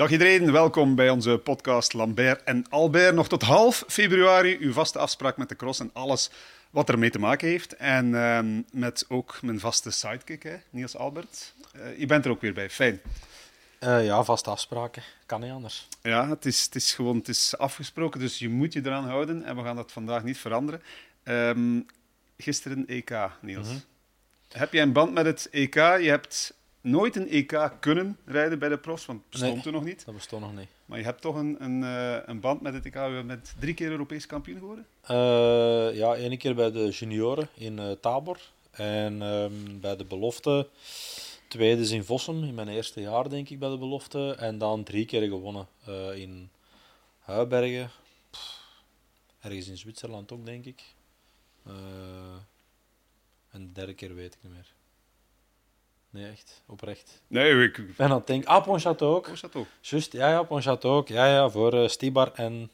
Dag iedereen, welkom bij onze podcast Lambert en Albert. Nog tot half februari uw vaste afspraak met de cross en alles wat ermee te maken heeft. En ehm, met ook mijn vaste sidekick, hè, Niels Albert. Uh, je bent er ook weer bij, fijn. Uh, ja, vaste afspraken. Kan niet anders. Ja, het is, het is gewoon het is afgesproken, dus je moet je eraan houden. En we gaan dat vandaag niet veranderen. Um, gisteren EK, Niels. Mm -hmm. Heb jij een band met het EK? Je hebt nooit een EK kunnen rijden bij de profs, want het bestond nee, er nog niet. Dat bestond nog niet. Maar je hebt toch een, een, uh, een band met het EK. Je bent drie keer Europees kampioen geworden? Uh, ja, één keer bij de junioren in uh, Tabor. En um, bij de belofte, tweede is in Vossum, in mijn eerste jaar denk ik bij de belofte. En dan drie keer gewonnen in Huibergen. Pff, ergens in Zwitserland ook, denk ik. En de derde keer weet ik niet meer. Nee, echt. Oprecht. Nee, ik... ik ben aan het denken. Ah, Ponchat ook. Ponchat ook. Juist, ja, ja, Ponchat ook. Ja, ja, voor uh, Stibar en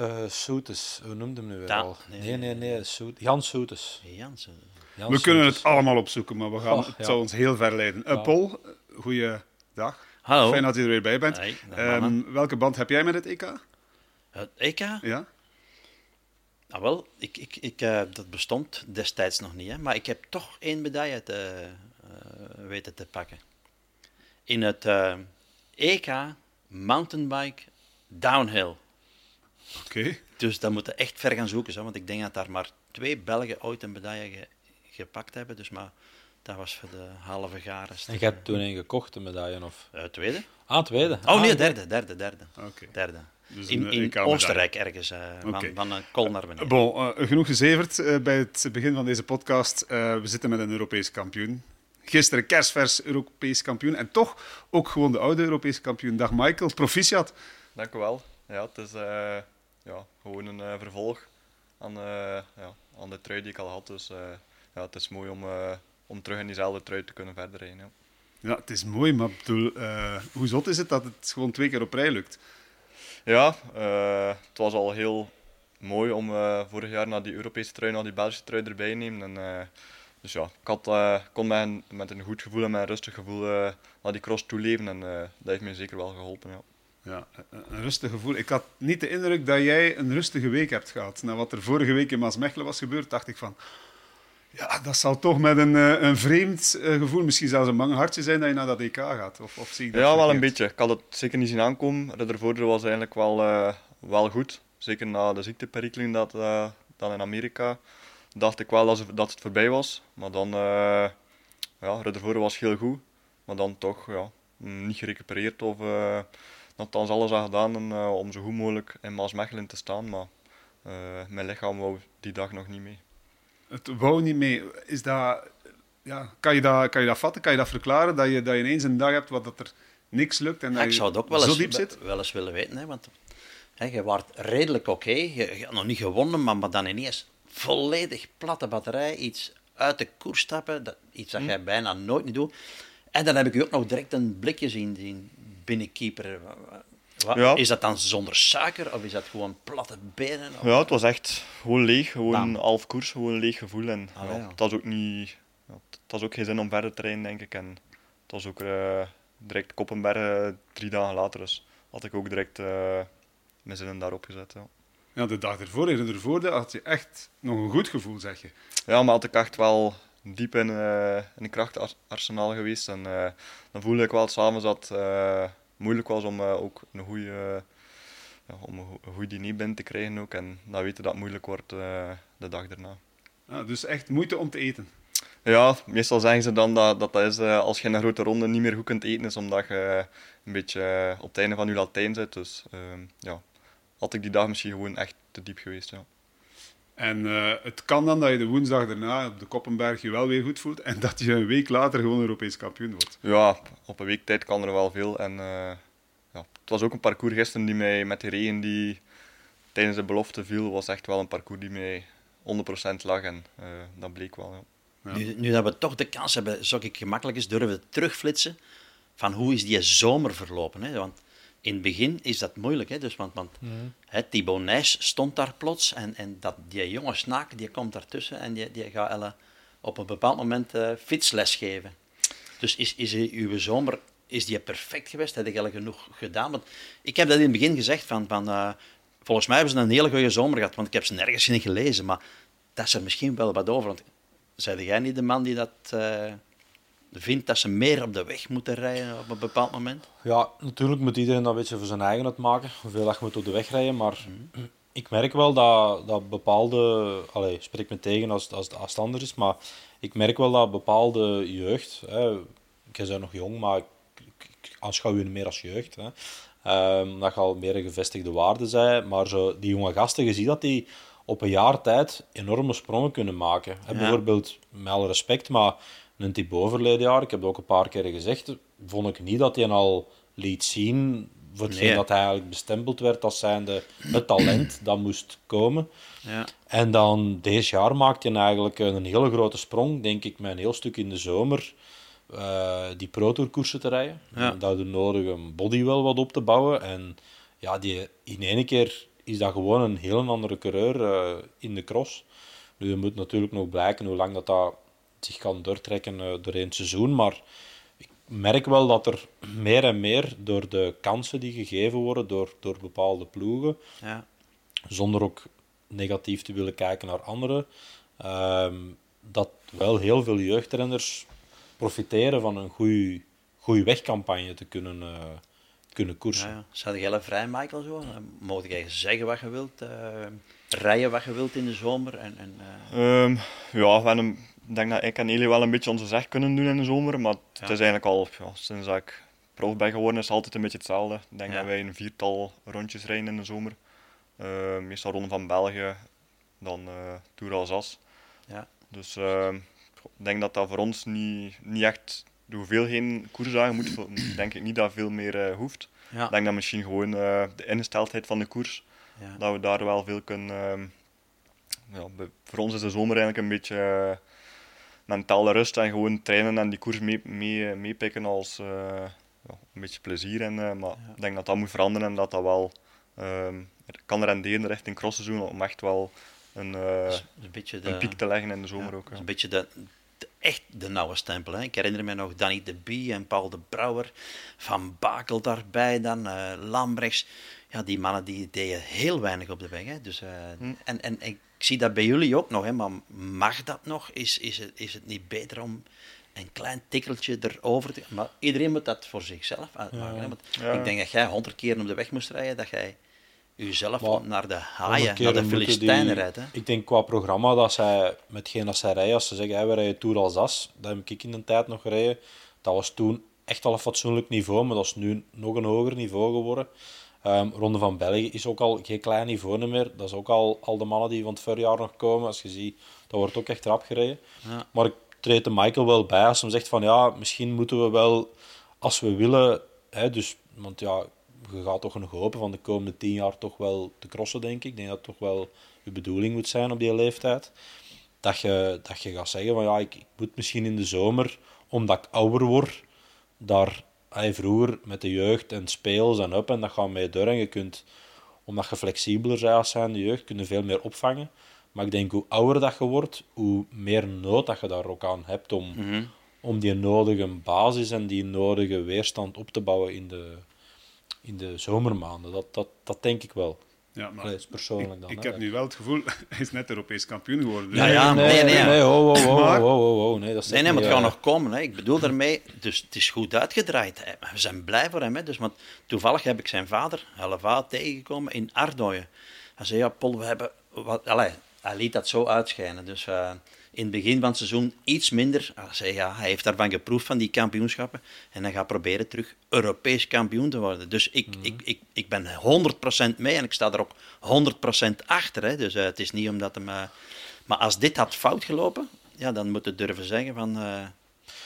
uh, Soetes. Hoe noemde hem nu weer Da al? nee, Nee, nee, nee. Soet Jan Soetes. Jan, We kunnen het allemaal opzoeken, maar we gaan, Oh, het ja. zal ons heel ver leiden. Uh. Paul, goeiedag. Hallo. Fijn dat je er weer bij bent. Hey, dag, Ehm, welke band heb jij met het EK? Het EK? Ja? Nou wel, ik, ik, ik, eh, dat bestond destijds nog niet, hè, maar ik heb toch één medaille te, eh, weten te pakken. In het eh, EK mountainbike downhill. Oké. Dus dan moeten we echt ver gaan zoeken, zo, want ik denk dat daar maar twee Belgen ooit een medaille ge- gepakt hebben. Dus maar dat was voor de halve garen. En je hebt toen een gekocht, de medaille, of? Eh, tweede? Ah, tweede. Oh Ah, nee, derde, derde, derde. Oké. derde. Dus in een in. Oostenrijk ergens, eh, van, van een kol naar beneden. Bon, eh, genoeg gezeverd eh, bij het begin van deze podcast. Eh, we zitten met een Europees kampioen. Gisteren kerstvers Europees kampioen. En toch ook gewoon de oude Europese kampioen. Dag Michael, proficiat. Dank u wel. Ja, het is eh, ja, gewoon een eh, vervolg aan, eh, ja, aan de trui die ik al had. Dus eh, ja, het is mooi om, eh, om terug in diezelfde trui te kunnen verder rijden. Ja. Ja, het is mooi, maar bedoel, eh, hoe zot is het dat het gewoon twee keer op rij lukt? Ja, eh, het was al heel mooi om eh, vorig jaar naar die Europese trui, naar die Belgische trui erbij te nemen. En, eh, dus ja, ik had, kon met een, met een goed gevoel en met een rustig gevoel naar die cross toeleven. En dat heeft me zeker wel geholpen. Ja. Ja, een rustig gevoel. Ik had niet de indruk dat jij een rustige week hebt gehad. Na wat er vorige week in Maasmechelen was gebeurd, dacht ik van... Ja, dat zal toch met een, eh, een vreemd eh, gevoel, misschien zelfs een bang hartje zijn dat je naar dat EK gaat. Of, of zie ik dat Ja, wel een beetje. Ik had het zeker niet zien aankomen. Ruddervoorde was eigenlijk wel, eh, wel goed. Zeker na de ziekteperikelen dat, dan in Amerika. Dacht ik wel dat, ze- dat het voorbij was. Maar dan, eh ja, was heel goed. Maar dan toch ja, niet gerecupereerd of uh, nogthans alles aan gedaan en, om zo goed mogelijk in Maasmechelen te staan. Maar mijn lichaam wou die dag nog niet mee. Het wou niet mee. Is dat, ja, kan, je dat, kan je dat vatten? Kan je dat verklaren? Dat je, dat je ineens een dag hebt wat dat er niks lukt en Ja, dat ik je zou het ook wel zo eens, diep zit? wel eens willen weten. Hè, want hè, je was redelijk oké. Je, je had nog niet gewonnen, maar, maar dan ineens volledig platte batterij. Iets uit de koers stappen. Dat, iets Hm. dat jij bijna nooit niet doet. En dan heb ik u ook nog direct een blikje zien, zien binnenkeeper. Ja. Is dat dan zonder suiker of is dat gewoon platte benen? Of- Ja, het was echt gewoon leeg. Gewoon Bam. half koers, gewoon leeg gevoel. En Ah, ja, ja. het was ook niet... Het was ook geen zin om verder te rijden, denk ik. En het was ook eh, direct Koppenberg eh, drie dagen later. Dus had ik ook direct eh mijn zinnen daarop gezet. Ja. Ja, de dag ervoor, in ervoor had je echt nog een goed gevoel, zeg je. ja, maar had ik echt wel diep in, eh in een krachtarsenaal geweest. En eh, dan voelde ik wel s'avonds dat het eh, moeilijk was om eh, ook een goede... ja, om een go- een goed diner binnen te krijgen ook. En dan weten dat het moeilijk wordt eh, de dag daarna. Ja, dus echt moeite om te eten. Ja, meestal zeggen ze dan dat dat, dat is eh, als je in een grote ronde niet meer goed kunt eten, is omdat je een beetje op het einde van je Latijn zit. Dus ehm, ja, had ik die dag misschien gewoon echt te diep geweest. Ja. En eh, het kan dan dat je de woensdag daarna op de Koppenberg je wel weer goed voelt en dat je een week later gewoon Europees kampioen wordt. ja, op een week tijd kan er wel veel. En eh, ja, het was ook een parcours gisteren die mij met de regen die tijdens de belofte viel, was echt wel een parcours die mij 100% lag. En eh, dat bleek wel. Ja. Ja. Nu, nu dat we toch de kans hebben, zou ik gemakkelijk eens durven terugflitsen van hoe is die zomer verlopen. Hè? Want in het begin is dat moeilijk, hè? Dus, want, want hè, Thibaut Nijs stond daar plots en, en dat, die jonge snaak die komt daartussen en die, die gaat Elle op een bepaald moment eh fietsles geven. Dus is, is uw zomer is die perfect geweest? Heb je al genoeg gedaan? Want ik heb dat in het begin gezegd, van, van, eh, volgens mij hebben ze een hele goede zomer gehad, want ik heb ze nergens in gelezen, maar dat is er misschien wel wat over. Want zei jij niet de man die dat eh, vindt dat ze meer op de weg moeten rijden op een bepaald moment? Ja, natuurlijk moet iedereen dat een beetje voor zijn eigen uitmaken, hoeveel dat je moet op de weg rijden. Maar ik merk wel dat, dat bepaalde, allee, spreek me tegen als, als, als het anders is, maar ik merk wel dat bepaalde jeugd, hè, ik ben nog jong, maar ik, aanschouw je meer als jeugd, hè, ehm, dat je al meer een gevestigde waarde zijn, maar zo, die jonge gasten, je ziet dat die op een jaar tijd enorme sprongen kunnen maken. Ja. Bijvoorbeeld, met alle respect, maar een Thibaut verleden jaar, ik heb het ook een paar keer gezegd, vond ik niet dat hij al liet zien voor hetgeen Nee. dat hij eigenlijk bestempeld werd als zijnde het talent dat moest komen. Ja. En dan deze jaar maakte hij eigenlijk een hele grote sprong, denk ik, met een heel stuk in de zomer eh, die Pro Tour koersen te rijden. Ja. Dat de nodige body wel wat op te bouwen. En ja, die, in één keer is dat gewoon een heel andere coureur eh, in de cross. Nu, het moet natuurlijk nog blijken hoe lang dat, dat zich kan doortrekken eh, door een seizoen, maar ik merk wel dat er meer en meer door de kansen die gegeven worden door, door bepaalde ploegen, Ja. zonder ook negatief te willen kijken naar anderen, ehm, dat wel heel veel jeugdrenners profiteren van een goede goede wegcampagne te kunnen, eh, kunnen koersen. Ja, ja. Zou jij vrij, Michael? Zo? Mocht jij zeggen wat je wilt, eh, rijden wat je wilt in de zomer? En, en, eh, Ehm, ja, we hebben, ik denk dat ik en Eli wel een beetje onze zeg kunnen doen in de zomer. Maar het Ja. is eigenlijk al, ja, sinds dat ik prof ben geworden, is het altijd een beetje hetzelfde. Ik denk Ja. dat wij een viertal rondjes rijden in de zomer. Ehm, meestal Ronde van België, dan eh Tour Alsace. ja. Dus ehm, ik denk dat dat voor ons niet, niet echt de hoeveelheid koersdagen moet. Denk ik niet dat veel meer eh, hoeft. Ja. Ik denk dat misschien gewoon eh, de ingesteldheid van de koers, Ja. dat we daar wel veel kunnen. ehm, ja, voor ons is de zomer eigenlijk een beetje eh, mentale rust en gewoon trainen en die koers mee, mee, meepikken als eh, ja, een beetje plezier. En, eh, maar ik denk dat dat moet veranderen en dat dat wel ehm, kan renderen richting crossseizoen om echt wel een, is een beetje de, een piek te leggen in de zomer ook. een beetje de, de- echt de nauwe stempel. Hè. Ik herinner me nog Danny de Bie en Paul de Brouwer, Van Bakel daarbij, dan Lambrechts. Ja, die mannen die deden heel weinig op de weg. Hè. Dus, Hm. en, en ik zie dat bij jullie ook nog, hè. maar mag dat nog? Is, is, het, is het niet beter om een klein tikkeltje erover te... Maar iedereen moet dat voor zichzelf uitmaken. Ja. Hè. Want Ja. Ik denk dat jij honderd keer op de weg moest rijden, dat jij jezelf Maar naar de haaien, naar de Filistijnen rijdt. Hè. Ik denk qua programma dat zij, met hetgeen dat zij rijden, als ze zeggen, hey, we rijden Tour Alsace, dat heb ik in de tijd nog gereden. Dat was toen echt al een fatsoenlijk niveau, maar dat is nu nog een hoger niveau geworden. Ehm, Ronde van België is ook al geen klein niveau meer. Dat is ook al, al de mannen die van het voorjaar nog komen. Als je ziet, dat wordt ook echt rap gereden. Ja. Maar ik treed de Michael wel bij als hij zegt van ja, misschien moeten we wel, als we willen, hè, dus, want ja, je gaat toch nog hopen van de komende tien jaar toch wel te crossen, denk ik. Ik denk dat het toch wel je bedoeling moet zijn op die leeftijd. Dat je, dat je gaat zeggen van ja, ik, ik moet misschien in de zomer, omdat ik ouder word, daar hey, vroeger met de jeugd en speels en up en dat gaat mee door en je kunt, omdat je flexibeler bent als zijn de jeugd, kun je veel meer opvangen. Maar ik denk hoe ouder dat je wordt, hoe meer nood dat je daar ook aan hebt om, Mhm. om die nodige basis en die nodige weerstand op te bouwen in de, in de zomermaanden. Dat, dat, dat denk ik wel. Ja, maar Allee, is persoonlijk dan. ik hè. heb nu wel het gevoel, hij is net Europees kampioen geworden. Dus Ja, ja, nee, nee, nee, ho, ho, ho, Maar- nee, dat is Nee, echt nee, maar het niet, gaat eh, nog komen. Hè. Ik bedoel daarmee, dus het is goed uitgedraaid. Hè. We zijn blij voor hem. Hè. Dus, want toevallig heb ik zijn vader, Helva, tegengekomen in Ardooien. Hij zei, ja, Paul, we hebben... Wat, allee, hij liet dat zo uitschijnen. Dus eh, in het begin van het seizoen iets minder. Hij zei, ja, hij heeft daarvan geproefd, van die kampioenschappen. En hij gaat proberen terug Europees kampioen te worden. Dus ik, Mhm. ik, ik, ik ben 100% mee en ik sta er ook 100% achter. Hè. Dus eh, het is niet omdat hem... eh, maar als dit had fout gelopen, ja, dan moet je durven zeggen van... eh,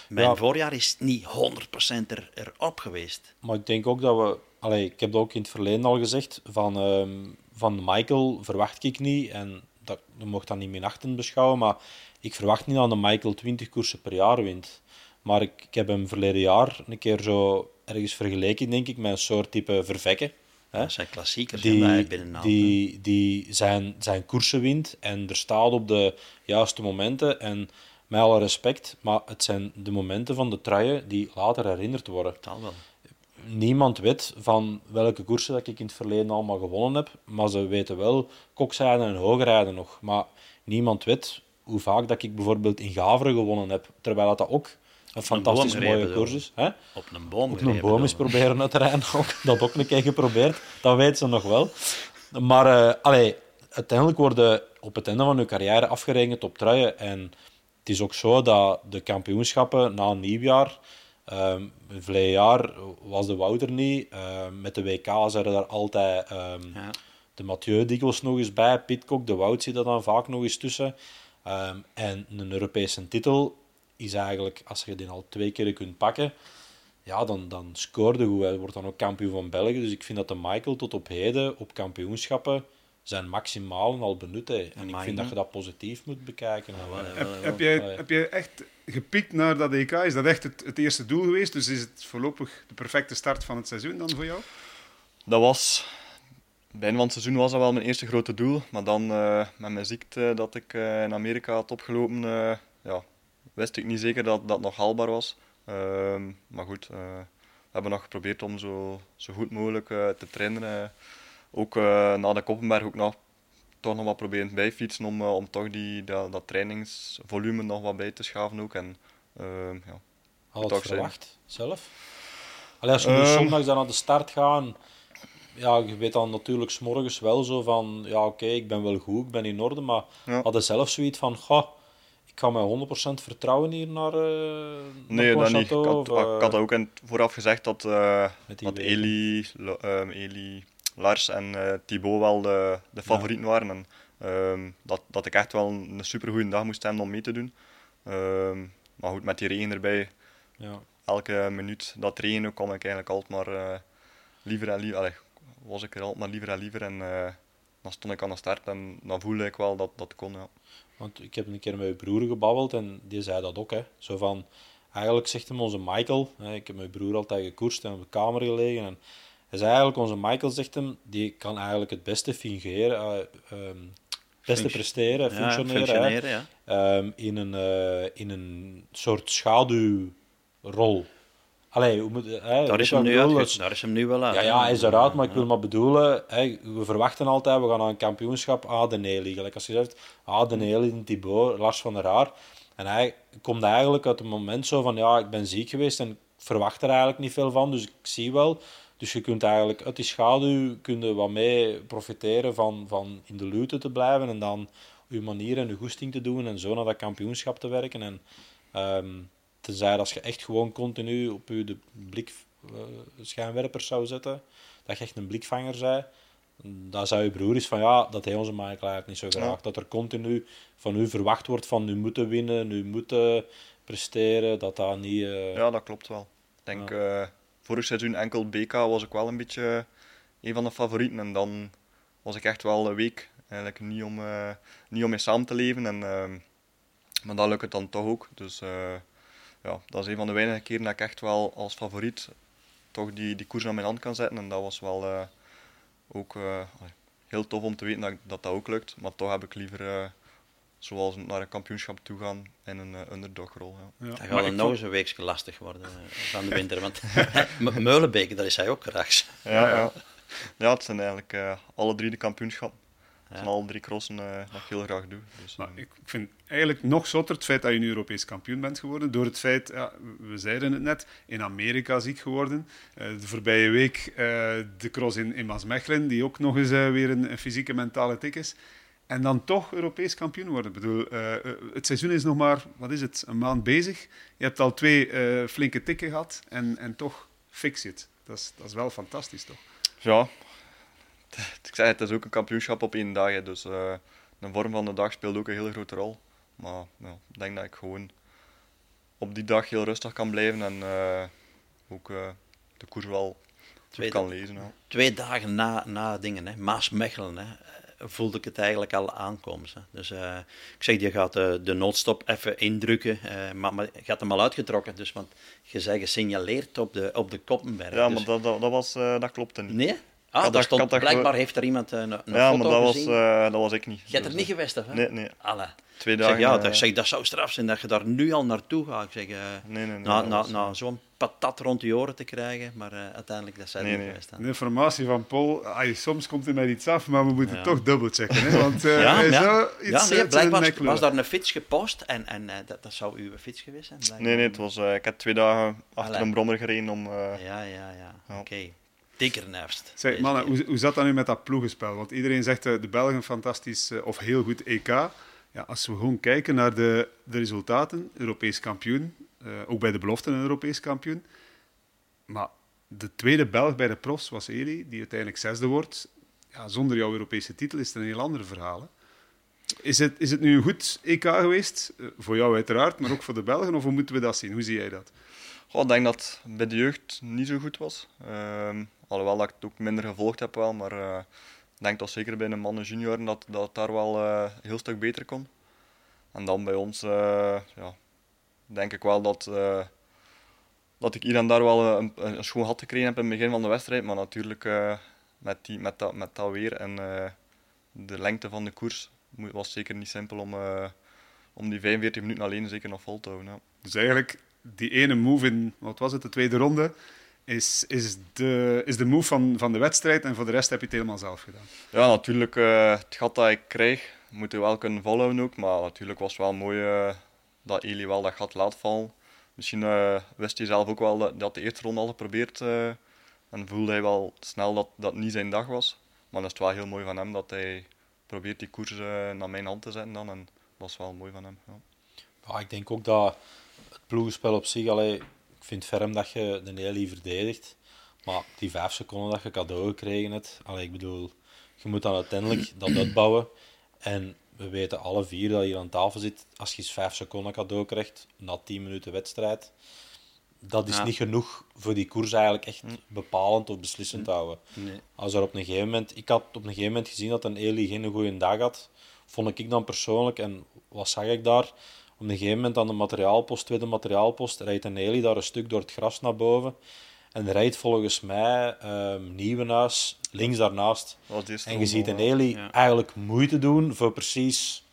mijn Ja. voorjaar is niet 100% er, erop geweest. Maar ik denk ook dat we... Allee, ik heb dat ook in het verleden al gezegd. Van, ehm, van Michael verwacht ik niet. En dat, je mocht dat niet minachtend beschouwen. Maar ik verwacht niet dat de Michael 20 koersen per jaar wint. Maar ik, ik heb hem verleden jaar een keer zo ergens vergeleken, denk ik, met een soort type vervekken. Hè? Dat zijn klassiekers je binnen die, die, die zijn, zijn koersen wint en er staat op de juiste momenten. En met alle respect, maar het zijn de momenten van de truien die later herinnerd worden. Dat wel. Niemand weet van welke koersen dat ik in het verleden allemaal gewonnen heb, maar ze weten wel kokzijden en hoogrijden nog. Maar niemand weet hoe vaak dat ik bijvoorbeeld in Gaveren gewonnen heb, terwijl dat ook een fantastisch mooie koers is. Hè? Op een boom Op een boom is proberen uit te rijden ook. Dat ook een keer geprobeerd. Dat weet ze nog wel. Maar allee, uiteindelijk worden op het einde van je carrière afgerekend op truien. En het is ook zo dat de kampioenschappen na nieuwjaar... ehm verleden jaar was de Wouter niet. Ehm, met de WK zijn er daar altijd... ehm, Ja. de Mathieu dikwijls nog eens bij, Pitcock, de Wout zit er dan vaak nog eens tussen. Ehm, en een Europese titel is eigenlijk, als je die al twee keer kunt pakken, ja, dan, dan scoorde goed. Hij wordt dan ook kampioen van België. Dus ik vind dat de Michael tot op heden op kampioenschappen zijn maximalen al benut. En ik vind dat je dat positief moet bekijken. Heb, heb, jij, Allee. heb jij echt gepiekt naar dat EK? Is dat echt het, het eerste doel geweest? Dus is het voorlopig de perfecte start van het seizoen dan voor jou? Dat was... Einde van het seizoen was dat wel mijn eerste grote doel. Maar dan eh, met mijn ziekte dat ik eh, in Amerika had opgelopen, eh, ja, wist ik niet zeker dat dat nog haalbaar was. Ehm, maar goed, we hebben nog geprobeerd om zo, zo goed mogelijk te trainen. ook na de Koppenberg ook nog toch nog wat proberen bijfietsen om, om toch die, dat, dat trainingsvolume nog wat bij te schaven ook. En, ehm, ja. Had het zijn. verwacht zelf? Allee, als je nu Ehm. zondags dan aan de start gaat, ja, je weet dan natuurlijk s'morgens wel zo van, ja oké, ik ben wel goed, ik ben in orde, maar Ja. had je zelf zoiets van, goh, ik ga met 100% vertrouwen hier naar, eh Nee, naar dat niet. Ik had, eh, ik had ook in, vooraf gezegd dat, die dat. Eli, ehm, Eli, Lars en Thibaut wel de, de favorieten waren. En, ehm, dat, dat ik echt wel een supergoeie dag moest hebben om mee te doen. Ehm, maar goed, met die regen erbij, ja. elke minuut dat regende, kwam ik eigenlijk altijd maar liever en liever. Was ik er altijd maar liever en liever. En eh, dan stond ik aan de start en dan voelde ik wel dat dat kon. Ja. Want ik heb een keer met je broer gebabbeld en die zei dat ook. Hè. Zo van, eigenlijk zegt hem onze Michael, hè, ik heb mijn broer altijd gekoerst en op de kamer gelegen. En hij zei eigenlijk, onze Michael zegt hem, die kan eigenlijk het beste fingeren, eh, ehm, het beste presteren, Ja, functioneren. hè. functioneren, ja. Ehm, in, een, eh, in een soort schaduwrol. Allee, hoe moet, hè, Daar is, hem nu uit, Dus- daar is hem nu wel uit. ja, ja, hij is eruit, maar ik wil maar bedoelen, hè, we verwachten altijd, we gaan naar een kampioenschap, de Nelly. Gelijk als je zegt, de Nelly, Thibaut, Lars van der Haar. En hij komt eigenlijk uit het moment zo van, ja, ik ben ziek geweest en ik verwacht er eigenlijk niet veel van, dus ik zie wel. Dus je kunt eigenlijk uit die schaduw kun je wat mee profiteren van, van in de lute te blijven en dan je manier en je goesting te doen en zo naar dat kampioenschap te werken. En ehm tenzij als je echt gewoon continu op je de blik eh, schijnwerpers zou zetten, dat je echt een blikvanger zij, dan zou je broer is van ja, dat hij onze eigenlijk niet zo graag. Ja. Dat er continu van u verwacht wordt van nu moeten winnen, nu moeten presteren, dat dat niet... eh, Ja, dat klopt wel. Ik denk, eh, vorig seizoen enkel BK was ik wel een beetje een van de favorieten. En dan was ik echt wel een week eigenlijk niet om, niet om mee samen te leven. En, ehm, maar dat lukt het dan toch ook. Dus ja, dat is een van de weinige keren dat ik echt wel als favoriet toch die, die koers aan mijn hand kan zetten. En dat was wel eh, ook eh, heel tof om te weten dat, dat dat ook lukt. Maar toch heb ik liever, eh, zoals naar een kampioenschap toe gaan, in een underdogrol. Ja. Ja. Dat Maar gaat nog eens een weekje lastig worden van de winter. Want Meulenbeek, dat is hij ook graag. Ja, ja. ja, het zijn eigenlijk eh, alle drie de kampioenschappen. Het Ja. zijn alle drie crossen eh dat ik heel graag doe. Dus, Maar eh, ik vind eigenlijk nog zotter het feit dat je nu Europees kampioen bent geworden. Door het feit, ja, we zeiden het net, in Amerika ziek geworden. Eh, de voorbije week eh, de cross in, in Maasmechelen, die ook nog eens eh, weer een, een fysieke mentale tik is. En dan toch Europees kampioen worden. Ik bedoel, het seizoen is nog maar, wat is het, een maand bezig. Je hebt al twee eh, flinke tikken gehad en, en toch fix zit. Dat is, dat is wel fantastisch, toch? ja, ik zei het, het is ook een kampioenschap op één dag. hè, dus eh, de vorm van de dag speelt ook een hele grote rol. Maar ja, ik denk dat ik gewoon op die dag heel rustig kan blijven en eh, ook eh, de koers wel Twee, kan lezen. Ja. twee dagen na, na dingen, hè. Maasmechelen. Hè. voelde ik het eigenlijk al aankomen. Hè. Dus ik zeg, je gaat de, de noodstop even indrukken, maar, maar je gaat hem al uitgetrokken. Dus, want je zei gesignaleerd op de, op de Koppenberg. Ja, dus, maar dat, dat, dat, was, dat klopte niet. Nee? Ah, daar stond, blijkbaar heeft er iemand een, een ja, foto maar dat was, gezien. eh, dat was ik niet. Je hebt er Dus, niet geweest, hè? Nee, nee. Alle. Twee Ik dagen. zeg, ja, eh, dat, zeg, dat zou straf zijn dat je daar nu al naartoe gaat. Ik zeg, eh, Nee, nee, nee. na, na, was, na zo'n patat rond je oren te krijgen, maar eh, uiteindelijk dat zijn Nee, niet nee. geweest. hè. De informatie van Paul, ai, soms komt er met iets af, maar we moeten Ja. toch dubbelchecken. Hè? Want eh, Ja, hij ja. zou iets ja, nee, blijkbaar was daar een fiets gepost en, en eh, dat, dat zou uw fiets geweest zijn. blijkbaar. Nee, nee, het was, eh, ik heb twee dagen achter Allee. een brommer gereden om... eh, Ja, ja, ja. Ja. Oké. Nerfst. Zeg, mannen, hoe, hoe zat dat nu met dat ploegenspel? Want iedereen zegt eh, de Belgen fantastisch eh, of heel goed EK. Ja, als we gewoon kijken naar de, de resultaten, Europees kampioen, eh, ook bij de belofte een Europees kampioen. Maar de tweede Belg bij de profs was Eli, die uiteindelijk zesde wordt. Ja, zonder jouw Europese titel is het een heel ander verhaal. Hè? Is, het, is het nu een goed EK geweest? Voor jou uiteraard, maar ook voor de Belgen? Of hoe moeten we dat zien? Hoe zie jij dat? goh, ik denk dat het bij de jeugd niet zo goed was. Ehm, alhoewel dat ik het ook minder gevolgd heb wel, maar eh, ik denk toch zeker bij de mannen junioren dat, dat daar wel eh, een heel stuk beter kon. En dan bij ons, eh, ja, denk ik wel dat, dat ik hier en daar wel een, een schoon had gekregen heb in het begin van de wedstrijd. Maar natuurlijk met, die, met, dat, met dat weer en de lengte van de koers was zeker niet simpel om, om die 45 minuten alleen zeker nog vol te houden. Ja. Dus eigenlijk, die ene move in, wat was het, de tweede ronde, is, is, de, is de move van, van de wedstrijd en voor de rest heb je het helemaal zelf gedaan. Ja, natuurlijk, eh, het gat dat ik krijg, moet je wel kunnen volhouden ook. Maar natuurlijk was het wel mooi eh, dat Eli wel dat gat laat vallen. Misschien eh, wist hij zelf ook wel dat, dat de eerste ronde al geprobeerd eh en voelde hij wel snel dat dat niet zijn dag was. Maar dan is het wel heel mooi van hem dat hij probeert die koers eh, naar mijn hand te zetten dan. En dat was wel mooi van hem. Ja. Ja, ik denk ook dat het ploegenspel op zich, allee, ik vind ferm dat je de Nelly verdedigt. Maar die vijf seconden dat je cadeau gekregen hebt, allee, ik bedoel, je moet dan uiteindelijk dat uitbouwen. En we weten alle vier dat je hier aan tafel zit, als je eens vijf seconden cadeau krijgt na 10 minuten wedstrijd, dat is Ja. niet genoeg voor die koers eigenlijk echt bepalend of beslissend te houden. Nee. Als er op een gegeven moment, ik had op een gegeven moment gezien dat een Eli geen goede dag had, vond ik dan persoonlijk, en wat zag ik daar? Op een gegeven moment aan de materiaalpost, tweede materiaalpost, rijdt een Eli daar een stuk door het gras naar boven. En rijdt volgens mij ehm Nieuwenhuis links daarnaast. En je ziet een ja. Eli Ja. eigenlijk moeite doen voor precies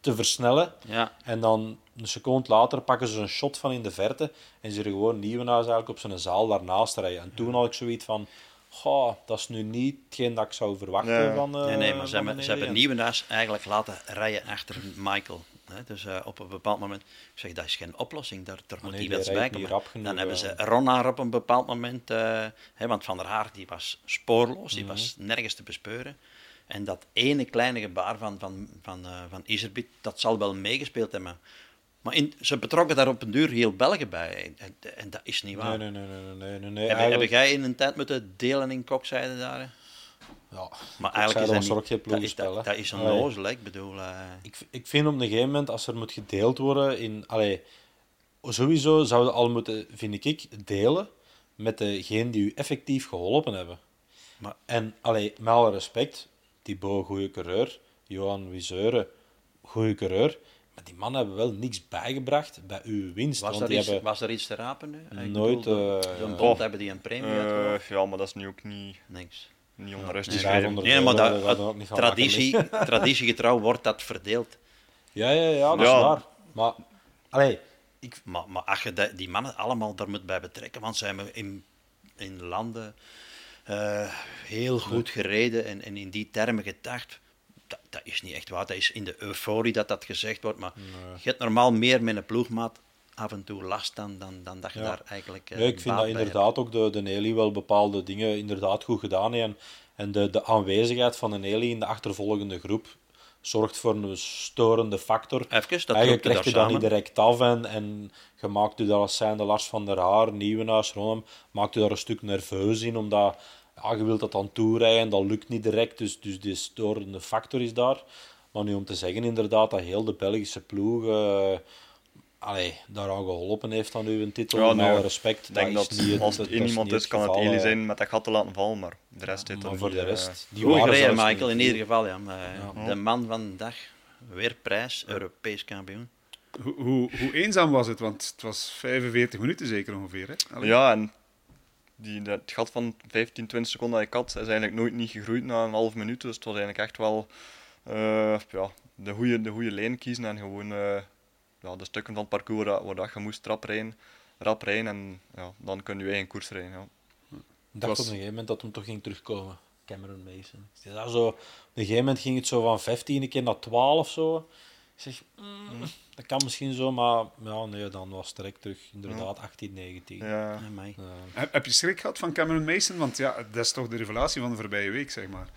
te versnellen. Ja, En dan een seconde later pakken ze een shot van in de verte en zie je gewoon Nieuwenhuis eigenlijk op zijn zaal daarnaast rijden. En toen had ik zoiets van, goh, dat is nu niet hetgeen dat ik zou verwachten van eh, nee, nee, maar van ze hebben, ze hebben. Nieuwenhuis eigenlijk laten rijden achter Michael. Dus eh, op een bepaald moment, ik zeg, dat is geen oplossing, daar, daar moet nee, die die iets bij komen. Dan hebben ze Ronnaar op een bepaald moment, eh, hè, want Van der Haar die was spoorloos, die Mhm. was nergens te bespeuren. En dat ene kleine gebaar van, van, van, eh, van Iserbiet, dat zal wel meegespeeld hebben. Maar in, ze betrokken daar op een duur heel Belgen bij. En, en dat is niet waar. Nee, nee, nee, nee, nee, nee, nee. Heb, heb jij in een tijd moeten delen in kokzijde daar? Ja, Maar eigenlijk is dat, ook geen niet, dat, is, dat, hè? dat is een hè. ik bedoel... eh, ik, ik vind op een gegeven moment, als er moet gedeeld worden in... Allee, sowieso zouden al moeten, vind ik, delen met degene die u effectief geholpen hebben. Maar- En allee, met alle respect, Thibaut, goede coureur. Johan Wiseuren, goede coureur. Maar die mannen hebben wel niks bijgebracht bij uw winst. was, want er die iets, hebben was er iets te rapen nu? Ik Nooit, bedoel, eh, Zo'n ja. bond Oh. hebben die een premie Eh, uitgeloofd? ja, maar dat is nu ook niet, Niks. Niet onrustig. 500 Nee, maar dat, dat traditie, traditiegetrouw wordt dat verdeeld. Ja, ja, ja, dat Ja. is waar. Maar, allee, ik, Maar, maar als je die, mannen allemaal daar moet bij betrekken, want ze hebben in, in landen eh, heel goed gereden en, en in die termen gedacht. Dat, dat is niet echt waar. Dat is in de euforie dat dat gezegd wordt. Maar je hebt normaal meer met een ploegmaat af en toe last dan, dan, dan dat je Ja. daar eigenlijk. eh, Ja, ik vind dat hebt. inderdaad ook de, de Nelly wel bepaalde dingen inderdaad goed gedaan heeft. En, en de, de aanwezigheid van de Nelly in de achtervolgende groep zorgt voor een storende factor. Even, dat Eigenlijk krijg je dat niet direct af en, en je maakt u daar als zijnde Lars van der Haar, Nieuwenhuis, Ronem, maakt u daar een stuk nerveus in, omdat ja, je wilt dat dan toerijden, dat lukt niet direct, dus, dus die storende factor is daar. Maar nu om te zeggen inderdaad dat heel de Belgische ploeg, eh, allee, daaraan geholpen heeft aan uw titel. Ja, alle respect. Ik denk dat, niet als het is iemand is, kan het Eli eh. zijn met dat gat te laten vallen, maar de rest heeft Maar voor de eh, rest, die Goed waren gereden, Michael, in ieder geval. Ja. Maar, Ja. De man van de dag, weer prijs, Europees kampioen. Hoe, hoe, hoe eenzaam was het? Want het was 45 minuten zeker ongeveer. Hè? Allee. Ja, en die, dat het gat van 15, 20 seconden dat ik had, is eigenlijk nooit niet gegroeid na een half minuut. Dus het was eigenlijk echt wel eh, ja, de goede de goede lijn kiezen en gewoon eh, ja, de stukken van het parcours waar, waar dat je moest rap rijden, rap rijden en ja, dan kun je je eigen koers rijden. Ja. Ik dacht was- op een gegeven moment dat hem toch ging terugkomen. Cameron Mason. Ik zei, dat zo, op een gegeven moment ging het zo van 15 een keer naar 12 zo. Ik zeg, mm, dat kan misschien zo, maar ja, nee, dan was het direct terug. Inderdaad, 18, 19. Ja. Heb, heb je schrik gehad van Cameron Mason? Want ja, dat is toch de revelatie van de voorbije week, zeg maar.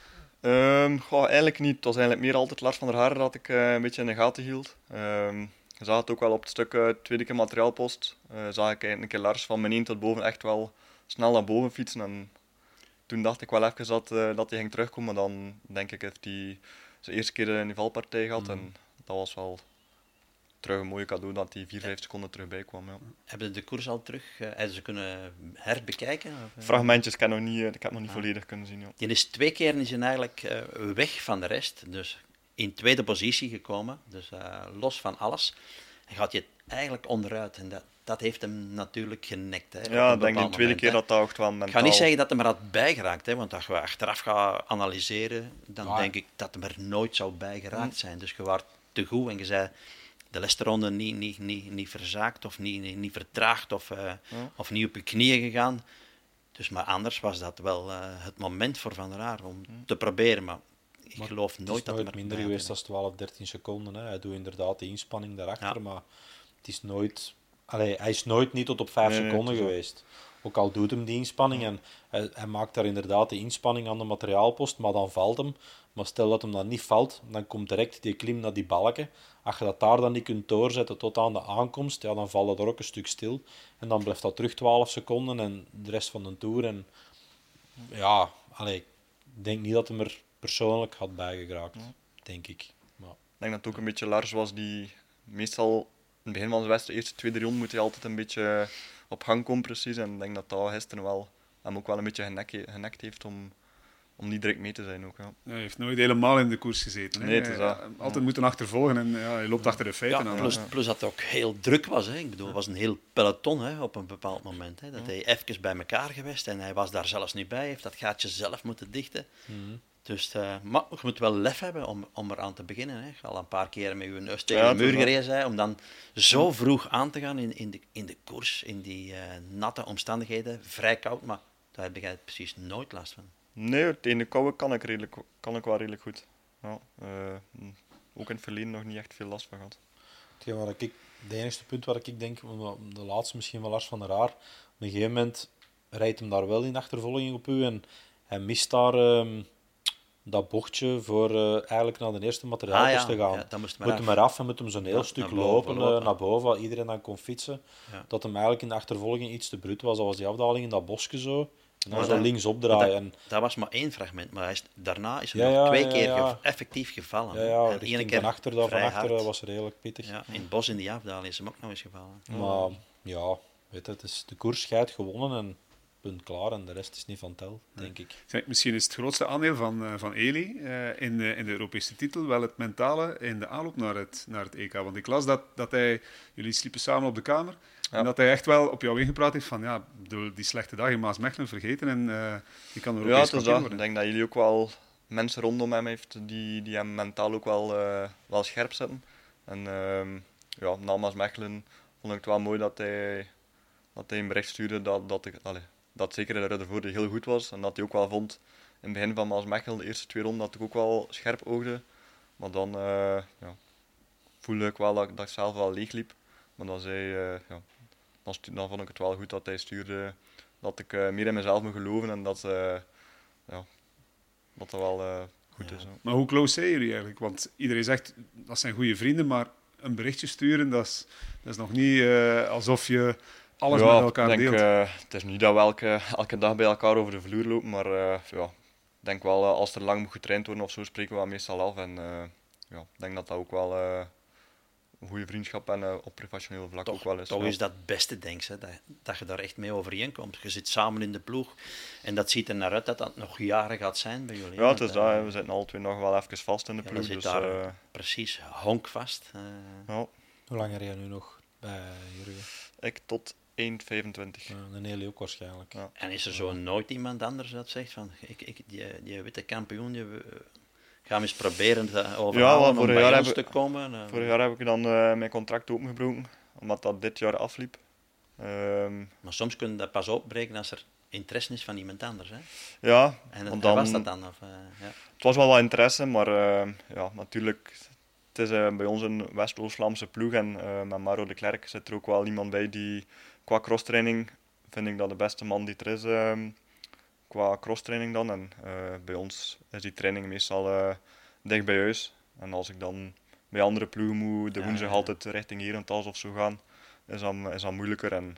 Ehm, goh, eigenlijk niet. Het was eigenlijk meer altijd Lars van der Haar dat ik eh, een beetje in de gaten hield. Ehm zag het ook wel op het stuk eh, tweede keer materiaalpost. eh zag ik een keer Lars van beneden tot boven echt wel snel naar boven fietsen. En toen dacht ik wel even dat, eh, dat hij ging terugkomen. Maar dan denk ik heeft hij zijn eerste keer een valpartij gehad. En dat was wel terug een mooie cadeau dat hij 4, 5 seconden terugbij kwam. Ja. Hebben ze de koers al terug hebben ze kunnen herbekijken? Of? Fragmentjes heb nog niet, ik heb nog niet Ah. volledig kunnen zien. Ja. Die is twee keer is eigenlijk weg van de rest. Dus in tweede positie gekomen. Dus eh, los van alles. En gaat je eigenlijk onderuit. En dat, dat heeft hem natuurlijk genekt. Hè, Ja, ik denk de tweede moment, keer hè. dat dat ook wel mentaal... Ik ga niet zeggen dat hem er had bijgeraakt. Hè, want als je achteraf gaat analyseren, dan Ja. denk ik dat hem er nooit zou bijgeraakt zijn. Dus je was te goed en je zei de laatste ronde niet, niet, niet, niet verzaakt of niet, niet, niet vertraagd of, eh, of niet op je knieën gegaan. Dus, maar anders was dat wel eh, het moment voor Van der Haar om te proberen. Maar ik Maar geloof het is nooit dat hij nooit er minder geweest dan 12, 13 seconden. Hè. Hij doet inderdaad de inspanning daarachter, Ja. maar het is nooit, allee, hij is nooit niet tot op 5 Nee, nee, seconden het geweest. Ook al doet hem die inspanning en hij, hij maakt daar inderdaad de inspanning aan de materiaalpost, maar dan valt hem. Maar stel dat hem dan niet valt, dan komt direct die klim naar die balken. Als je dat daar dan niet kunt doorzetten tot aan de aankomst, ja, dan valt dat er ook een stuk stil. En dan blijft dat terug 12 seconden en de rest van de tour. En ja, allee, ik denk niet dat hem er persoonlijk had bijgeraakt, denk ik. Maar, Ik denk dat het ook een beetje Lars was die meestal in het begin van zijn wedstrijd, eerste, tweede ronde, moet hij altijd een beetje op gang komen precies. En ik denk dat dat gisteren wel, hem ook wel een beetje genek, genekt heeft om, om niet direct mee te zijn. Ook, ja. Hij heeft nooit helemaal in de koers gezeten. Hè? Nee, het is dat. Hij- Altijd moeten achtervolgen en ja, hij loopt achter de feiten Ja, aan. plus, plus dat het ook heel druk was. Hè. Ik bedoel, het was een heel peloton hè, op een bepaald moment. Hè. Dat hij even bij elkaar geweest en hij was daar zelfs niet bij. Hij heeft dat gaatje zelf moeten dichten. Dus, eh, maar je moet wel lef hebben om, om eraan te beginnen. Hè. Al een paar keer met je neus tegen Ja, de muur zijn, om dan zo vroeg aan te gaan in, in, de, in de koers, in die eh, natte omstandigheden. Vrij koud, maar daar heb jij precies nooit last van. Nee, het ene koude kan ik, redelijk, kan ik wel redelijk goed. Ja, eh, ook in het verleden nog niet echt veel last van gehad. Hetgeen waar ik, de enige punt waar ik denk, de laatste misschien wel Lars van der Haar, op een gegeven moment rijdt hem daar wel in achtervolging op u en hij mist daar ehm, dat bochtje voor eh, eigenlijk naar de eerste materiaalpost Ah, ja. te gaan. Ja, dat moest maar moet af. hem eraf en moet hem zo'n heel Ja, stuk naar boven lopen, eh, lopen. naar boven, waar iedereen dan kon fietsen. Dat hem eigenlijk in de achtervolging iets te bruut was. Dat was die afdaling in dat bosje zo. En dan zo dat- links opdraaien. En, Dat, was maar één fragment, maar hij is, daarna is hij nog twee keer ge- effectief gevallen. ja, ja, En keer van achter, daar, van achter was redelijk pittig. Ja, in het bos in die afdaling is hem ook nog eens gevallen. Maar ja, weet het is de koers scheidt gewonnen en punt klaar. En de rest is niet van tel, denk ik. Zeg, Misschien is het grootste aandeel van, eh, van Eli eh, in, de, in de Europese titel wel het mentale in de aanloop naar het, naar het EK. Want ik las dat, dat hij, jullie sliepen samen op de kamer, en dat hij echt wel op jou ingepraat heeft van ja, ik bedoel, die slechte dag in Maasmechelen vergeten en eh, die kan Ja, Europees het is kampioen dat. Ik denk dat jullie ook wel mensen rondom hem heeft die, die hem mentaal ook wel, wel scherp zetten. En ehm ja, na Maasmechelen vond ik het wel mooi dat hij, dat hij een bericht stuurde dat, dat, ik, allee, dat zeker de Ruddervoorde heel goed was. En dat hij ook wel vond in het begin van Maasmechelen, de eerste twee ronden, dat ik ook wel scherp oogde. Maar dan eh, ja, voelde ik wel dat, ik- dat ik zelf wel leeg liep. Maar dan, zei, eh, ja, dan, dan vond ik het wel goed dat hij stuurde dat ik eh, meer in mezelf moet geloven en dat, ja, dat dat wel goed is. Maar hoe close zijn jullie eigenlijk? Want iedereen zegt dat zijn goede vrienden, maar een berichtje sturen, dat is, dat is nog niet alsof je alles ja, met elkaar ik denk, deelt. eh, het is niet dat we elke, elke dag bij elkaar over de vloer lopen, maar eh, ja, ik denk wel, eh, als er lang moet getraind worden of zo, spreken we dat meestal af. En eh, ja, ik denk dat dat ook wel, eh, een goede vriendschap en eh, op professioneel vlak ook wel eens. Toch ja. is dat het beste, denk ik, hè, dat, dat je daar echt mee overeenkomt. Je zit samen in de ploeg en dat ziet er naar uit dat dat nog jaren gaat zijn bij jullie. Ja, het is dat. We zitten alle twee nog wel even vast in de ja, ploeg. je zit dus, daar eh, precies honkvast. eh. ja, Hoe lang rij je nu nog bij Jurgen? ik tot 1,25. Ja, de Nelly ook waarschijnlijk. Ja. En is er zo nooit iemand anders dat zegt van, ik, ik, die, die witte kampioen, die, we- gaan we eens proberen te overhalen Ja, om vorig bij jaar ons te komen? eh. Vorig jaar heb ik dan eh, mijn contract opengebroken, omdat dat dit jaar afliep. Ehm, Maar soms kun je dat pas opbreken als er interesse is van iemand anders. Hè? ja, En, dan, was dat dan? Of, eh, ja. het was wel wat interesse, maar eh, ja, natuurlijk, het is eh, bij ons een West-Oost-Vlaamse ploeg en eh, met Maro de Klerk zit er ook wel iemand bij die qua crosstraining, vind ik dat de beste man die er is ehm, qua crosstraining dan. En eh, bij ons is die training meestal eh, dicht bij huis. En als ik dan bij andere ploegen moet de Ja, woensdag ja, altijd richting Herentals of zo gaan, is dat, is dat moeilijker. En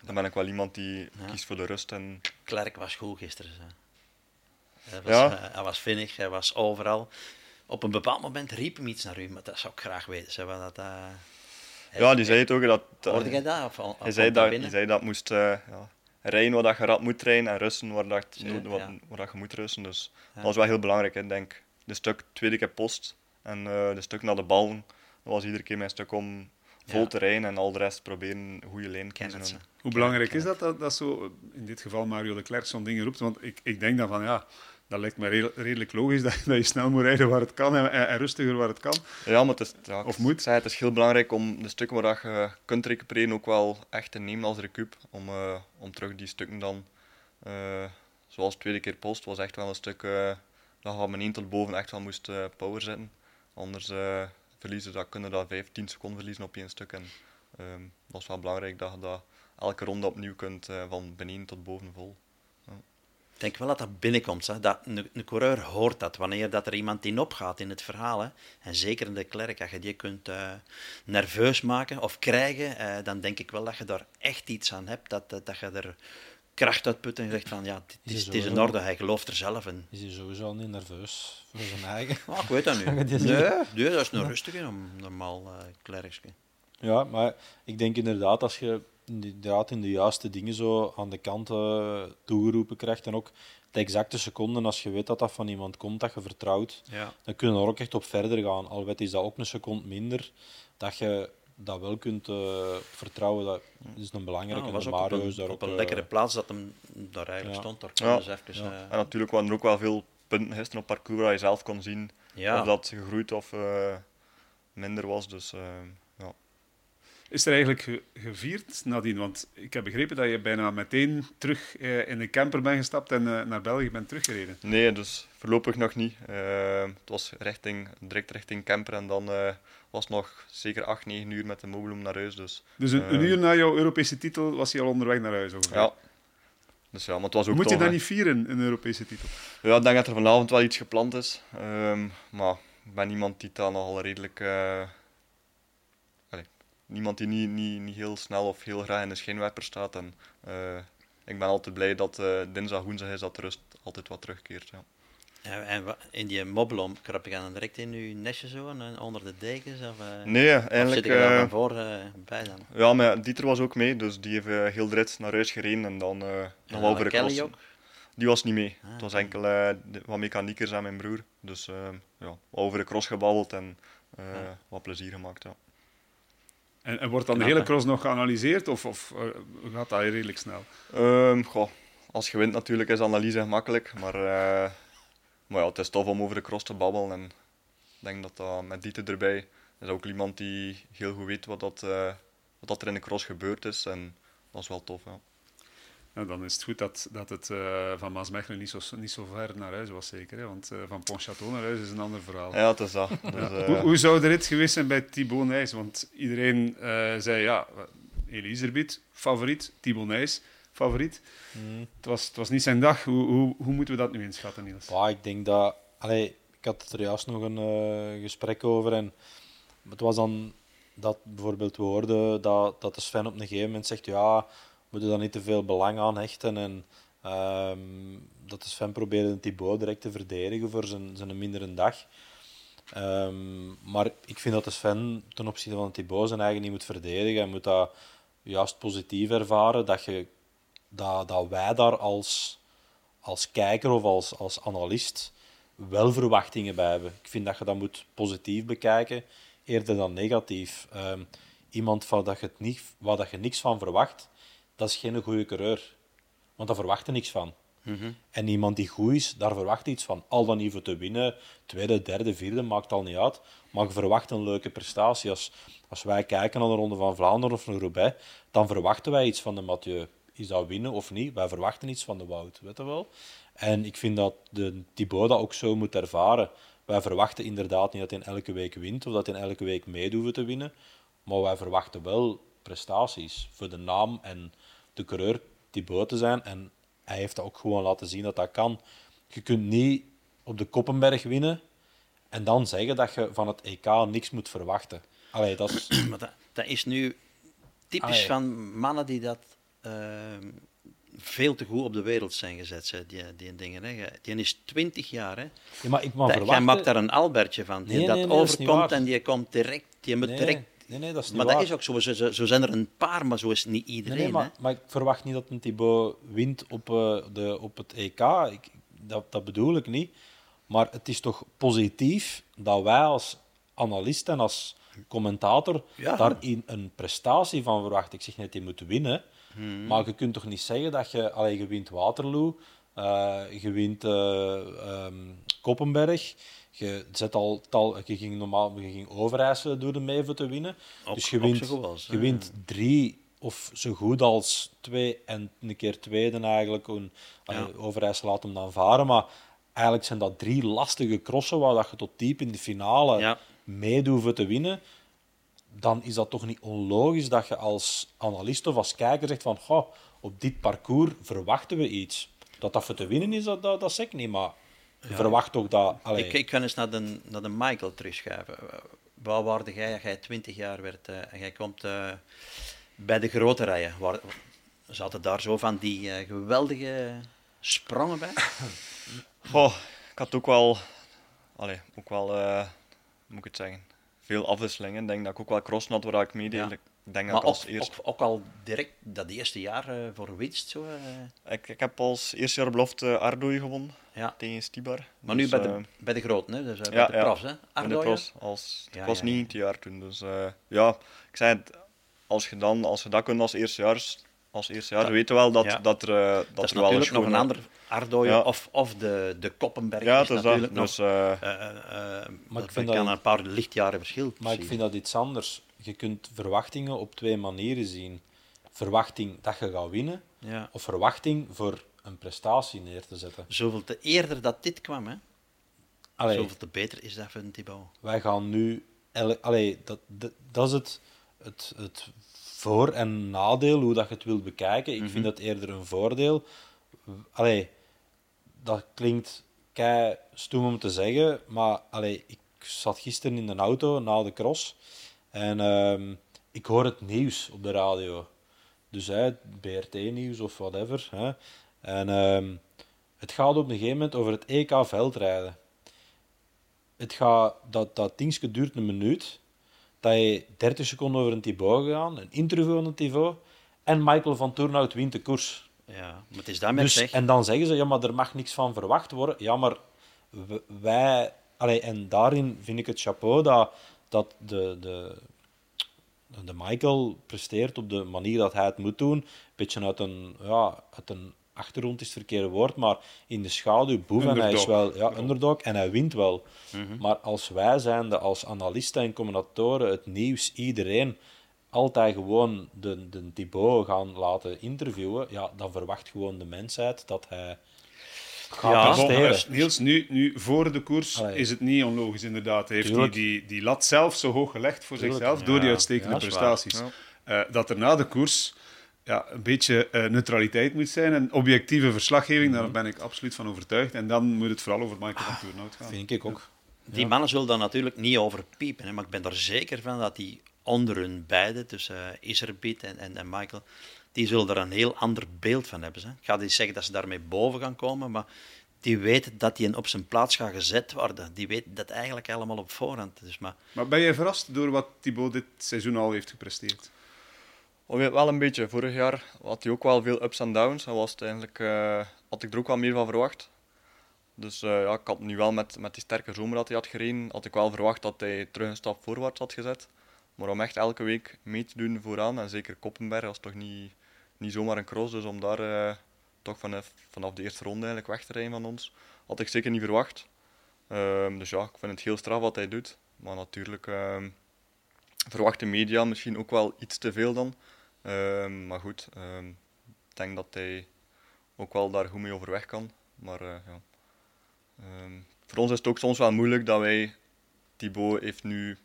dan ben ik wel iemand die Ja. kiest voor de rust. En, Klerk was goed gisteren. Zo. Hij, was, Ja. eh, hij was vinnig, hij was overal. Op een bepaald moment riep hem iets naar u, maar dat zou ik graag weten. Zeg, wat dat, ja, die zei het ook. Dat, Hoorde jij dat? Of, of Hij zei dat hij zei dat moest eh, ja, rijden waar dat je rad moet trainen en rusten waar, dat, Zo, nood- waar, ja. waar dat je moet rusten. Dus Ja. dat was wel heel belangrijk. Ik denk, de stuk tweede keer post en eh, de stuk naar de bal, dat was iedere keer mijn stuk om vol Ja. te rijden en al de rest proberen een goede lijn te kiezen. ze. Hoe belangrijk is dat, dat dat zo, in dit geval Mario de Klerk, zo'n dingen roept? Want ik, ik denk dan van, ja, dat lijkt me re- redelijk logisch dat, dat je snel moet rijden waar het kan en, en- en rustiger waar het kan. Ja, maar het is, ja, Of moet? zei, het is heel belangrijk om de stukken waar je kunt recupereren ook wel echt te nemen als recup. Om, eh, om terug die stukken dan, eh, zoals de tweede keer post, was echt wel een stuk eh, dat je van 1 tot boven echt wel moest power zetten. Anders verliezen, dat kunnen dat 5, 10 seconden verliezen op één stuk. En ehm, dat is wel belangrijk dat je dat elke ronde opnieuw kunt van beneden tot boven vol. Ik denk wel dat dat binnenkomt. Hè. Dat, een, een coureur hoort dat wanneer dat er iemand in opgaat in het verhaal. Hè. En zeker in de klerk, als je die kunt eh, nerveus maken of krijgen, eh, dan denk ik wel dat je daar echt iets aan hebt. Dat, dat, dat je er kracht uit put en zegt van ja, het is, is in orde. Hij gelooft er zelf in. Is hij sowieso al niet nerveus voor zijn eigen? Ik weet dat nu. Nee, dat is een rustige, een normaal uh, klerkje. Ja, maar ik denk inderdaad, als je inderdaad in de juiste dingen zo aan de kant eh, toegeroepen krijgt en ook de exacte seconden, als je weet dat dat van iemand komt dat je vertrouwt, Ja. dan kun je er ook echt op verder gaan. Al weet is dat ook een seconde minder, dat je dat wel kunt eh, vertrouwen. Dat is een belangrijke. Ja, was ook op een, is daar op ook, een eh, lekkere plaats dat hem daar eigenlijk ja. stond. Daar Ja. even... Ja. En natuurlijk waren er ook wel veel punten gisteren op parcours waar je zelf kon zien ja. of dat gegroeid of eh, minder was. Dus. Is er eigenlijk ge- gevierd nadien? Want ik heb begrepen dat je bijna meteen terug eh, in de camper bent gestapt en eh, naar België bent teruggereden. Nee, dus voorlopig nog niet. Eh, het was richting, direct richting camper en dan was het nog zeker 8, 9 uur met de mobiloom naar huis. Dus Dus een, een uur na jouw Europese titel was je al onderweg naar huis. Ongeveer. ja. Dus ja, maar het was ook Moet je dat niet vieren, een Europese titel? Ja, ik denk dat er vanavond wel iets gepland is. Ehm, maar ik ben iemand die daar nogal redelijk... eh, niemand die niet, niet, niet heel snel of heel graag in de schijnwerper staat. En eh, ik ben altijd blij dat eh, dinsdag, woensdag is dat de rust altijd wat terugkeert. Ja. En, en in die mobbelom krap je dan direct in je nestje zo, en onder de dekens? Of, eh, Nee, of eigenlijk... zit je daar eh, van voor eh, bij dan? Ja, maar Dieter was ook mee, dus die heeft eh, heel de rit naar huis gereden en dan eh nog voor de Kelly ook? Die was niet mee. Ah, het was enkel eh, de- wat mechaniekers en mijn broer. Dus eh, ja, over de cross gebabbeld en eh, Ja. wat plezier gemaakt. Ja. En, en wordt dan de hele cross nog geanalyseerd of, of eh, gaat dat redelijk snel? Ehm, goh, als je wint natuurlijk is analyse gemakkelijk, maar, eh, maar ja, het is tof om over de cross te babbelen. En ik denk dat dat met Dieter erbij is ook iemand die heel goed weet wat, dat, eh, wat dat er in de cross gebeurd is. En dat is wel tof. Ja. Nou, dan is het goed dat, dat het eh, van Maasmechelen niet zo, niet zo ver naar huis was, zeker. Hè? Want eh, van Pontchâteau naar huis is een ander verhaal. ja, het is dat. Dus, Ja. eh, Hoe, hoe zou de rit geweest zijn bij Thibaut Nijs? Want iedereen eh, zei, ja, Elisabeth, favoriet. Thibaut Nijs, favoriet. mm. Het was, het was niet zijn dag. Hoe, hoe, hoe moeten we dat nu inschatten, Niels? Ja, ik denk dat. Allee, ik had er juist nog een gesprek over. En het was dan dat bijvoorbeeld we hoorden dat, dat de Sven op een gegeven moment zegt: Ja, we moeten daar niet te veel belang aan hechten. En ehm, dat de Sven probeerde Thibaut direct te verdedigen voor zijn, zijn mindere dag. Ehm, maar ik vind dat de Sven ten opzichte van Thibaut zijn eigen niet moet verdedigen. Hij moet dat juist positief ervaren. Dat, je, dat, dat wij daar als, als kijker of als, als analist wel verwachtingen bij hebben. Ik vind dat je dat moet positief bekijken, eerder dan negatief. Ehm, iemand van dat je het niet, waar dat je niks van verwacht, dat is geen goede coureur. Want daar verwacht je niks van. En iemand die goed is, daar verwacht je iets van. Al dan niet voor te winnen, tweede, derde, vierde, maakt al niet uit. Maar je verwacht een leuke prestatie. Als, als wij kijken naar de Ronde van Vlaanderen of naar Roubaix, dan verwachten wij iets van de Mathieu. Is dat winnen of niet? Wij verwachten iets van de Wout, weet je wel? En ik vind dat de Thibaut dat ook zo moet ervaren. Wij verwachten inderdaad niet dat hij elke week wint of dat hij elke week meedoet te winnen. Maar wij verwachten wel prestaties voor de naam en de coureur Thibaut te zijn. En hij heeft dat ook gewoon laten zien dat dat kan. Je kunt niet op de Koppenberg winnen en dan zeggen dat je van het EK niks moet verwachten. Allee, dat is... Maar dat, dat is nu typisch Allee. van mannen die dat ehm, veel te goed op de wereld zijn gezet, hè, die, die dingen. Hè. Die is 20 jaar. Hè. Ja, maar ik mag Dat- Jij maakt daar een Albertje van, die Nee, dat nee, nee, overkomt en die komt direct, die moet direct... nee, nee, dat is niet Maar waar. dat is ook zo. Zo, zijn er een paar, maar zo is niet iedereen. nee, maar, maar ik verwacht niet dat een Thibaut wint op, eh, de, op het EK. Ik, dat, dat bedoel ik niet. Maar het is toch positief dat wij als analist en als commentator Ja. daarin een prestatie van verwachten. Ik zeg net, je moet winnen. Hmm. Maar je kunt toch niet zeggen dat je... Allee, je wint Waterloo, eh, je wint eh, ehm, Koppenberg... Je, zet al, tal, je ging normaal je ging Overijssel door de mee voor te winnen. Dus je wint, als, je wint drie of zo goed als twee en een keer tweede eigenlijk. Een, Ja. Overijssel laat hem dan varen, maar eigenlijk zijn dat drie lastige crossen waar dat je tot diep in de finale Ja. meedoet voor te winnen. Dan is dat toch niet onlogisch dat je als analist of als kijker zegt van goh, op dit parcours verwachten we iets. Dat dat voor te winnen is, dat, dat, dat zeg ik niet, maar verwacht toch dat... Allee, Ik, ik kan eens naar de, naar de Michael terugschuiven. Waar waarde jij als jij 20 jaar werd eh, en jij komt eh, bij de grote rijen? Waar, zaten daar zo van die eh, geweldige sprongen bij? Goh, ik had ook wel, allee, ook wel, eh, hoe moet ik het zeggen, veel afwisselingen. Ik denk dat ik ook wel crossen had waar ik meedeed. Ja. Denk dat Maar ik als ook, eerst... ook, ook al direct dat eerste jaar eh, voor winst. Zo, eh, Ik, ik heb als eerste jaar belofte Ardooi gewonnen ja. tegen Stibar. Maar nu Dus, bij eh, de, bij de groten, hè? dus eh, ja, bij de profs. Hè? bij de Ardooien? pros. Als, Ja, ik was ja, ja. 19 jaar toen. Dus eh, ja, ik zei het, als je, dan, als je dat kunt als eerstejaars, als eerstejaars, Dat- we weten wel dat, ja. dat er, eh, dat Dat is er wel natuurlijk nog een ander Ardooien Ja. of, of de, de Koppenberg. Ja, is is dat. natuurlijk Dus, nog... eh, eh, eh, eh, dat ik vind kan dat- een paar lichtjaren verschil Maar ik vind dat iets anders. Je kunt verwachtingen op twee manieren zien. Verwachting dat je gaat winnen, Ja. of verwachting voor een prestatie neer te zetten. Zoveel te eerder dat dit kwam, hè? Allee, zoveel te beter is dat voor een Thibaut. wij gaan nu... Allee, dat, dat, dat is het, het, het voor- en nadeel, hoe dat je het wilt bekijken. Ik vind dat eerder een voordeel. Allee, dat klinkt kei stoem om te zeggen, maar allee, ik zat gisteren in de auto na de cross en ehm, ik hoor het nieuws op de radio. Dus hè, BRT-nieuws of whatever. Hè. En ehm, het gaat op een gegeven moment over het EK veldrijden. Het gaat, dat, dat dingetje duurt een minuut. Dat je 30 seconden over een Thibaut gegaan, een interview van een Thibaut. En Michael van Toornhout wint de koers. Ja, maar het is daarmee Dus, zeg. en dan zeggen ze, ja, maar er mag niks van verwacht worden. Ja, maar wij... Allee, en daarin vind ik het chapeau dat, dat de, de, de Michael presteert op de manier dat hij het moet doen. beetje uit een, ja, uit een achtergrond is het verkeerde woord, maar in de schaduw boef. En hij is wel ja, underdog en hij wint wel. Mhm. Maar als wij zijnde, als analisten en commentatoren, het nieuws, iedereen altijd gewoon de, de Thibaut gaan laten interviewen, ja, dan verwacht gewoon de mensheid dat hij Ja, Niels, nu, nu voor de koers Allee. is het niet onlogisch, inderdaad. Hij heeft die, die, die lat zelf zo hoog gelegd voor Tuurlijk. zichzelf door die uitstekende ja, prestaties. Eh, dat er na de koers ja, een beetje eh, neutraliteit moet zijn en objectieve verslaggeving, Mhm. daar ben ik absoluut van overtuigd. En dan moet het vooral over Michael van Toornhout gaan. Vind ik ook. Die mannen zullen daar natuurlijk niet over piepen, hè, maar ik ben er zeker van dat die onder hun beiden, tussen uh, Iserbiet en, en, en Michael, die zullen er een heel ander beeld van hebben. Hè. Ik ga niet zeggen dat ze daarmee boven gaan komen, maar die weet dat hij op zijn plaats gaat gezet worden. Die weet dat eigenlijk allemaal op voorhand. Dus, maar Maar ben je verrast door wat Thibaut dit seizoen al heeft gepresteerd? Oh, wel een beetje. Vorig jaar had hij ook wel veel ups en downs. En was het eigenlijk, eh, had ik er ook wel meer van verwacht. Dus eh, ja, ik had nu wel met, met die sterke zomer dat hij had gereden, had ik wel verwacht dat hij terug een stap voorwaarts had gezet. Maar om echt elke week mee te doen vooraan, en zeker Koppenberg, was toch niet, niet zomaar een cross. Dus om daar eh, toch vanaf, vanaf de eerste ronde eigenlijk weg te rijden van ons, had ik zeker niet verwacht. Ehm, dus ja, ik vind het heel straf wat hij doet. Maar natuurlijk ehm verwacht de media misschien ook wel iets te veel dan. Ehm, maar goed, ik denk dat hij ook wel daar goed mee overweg kan. Maar eh, ja. Voor ons is het ook soms wel moeilijk dat wij... Thibaut heeft nu...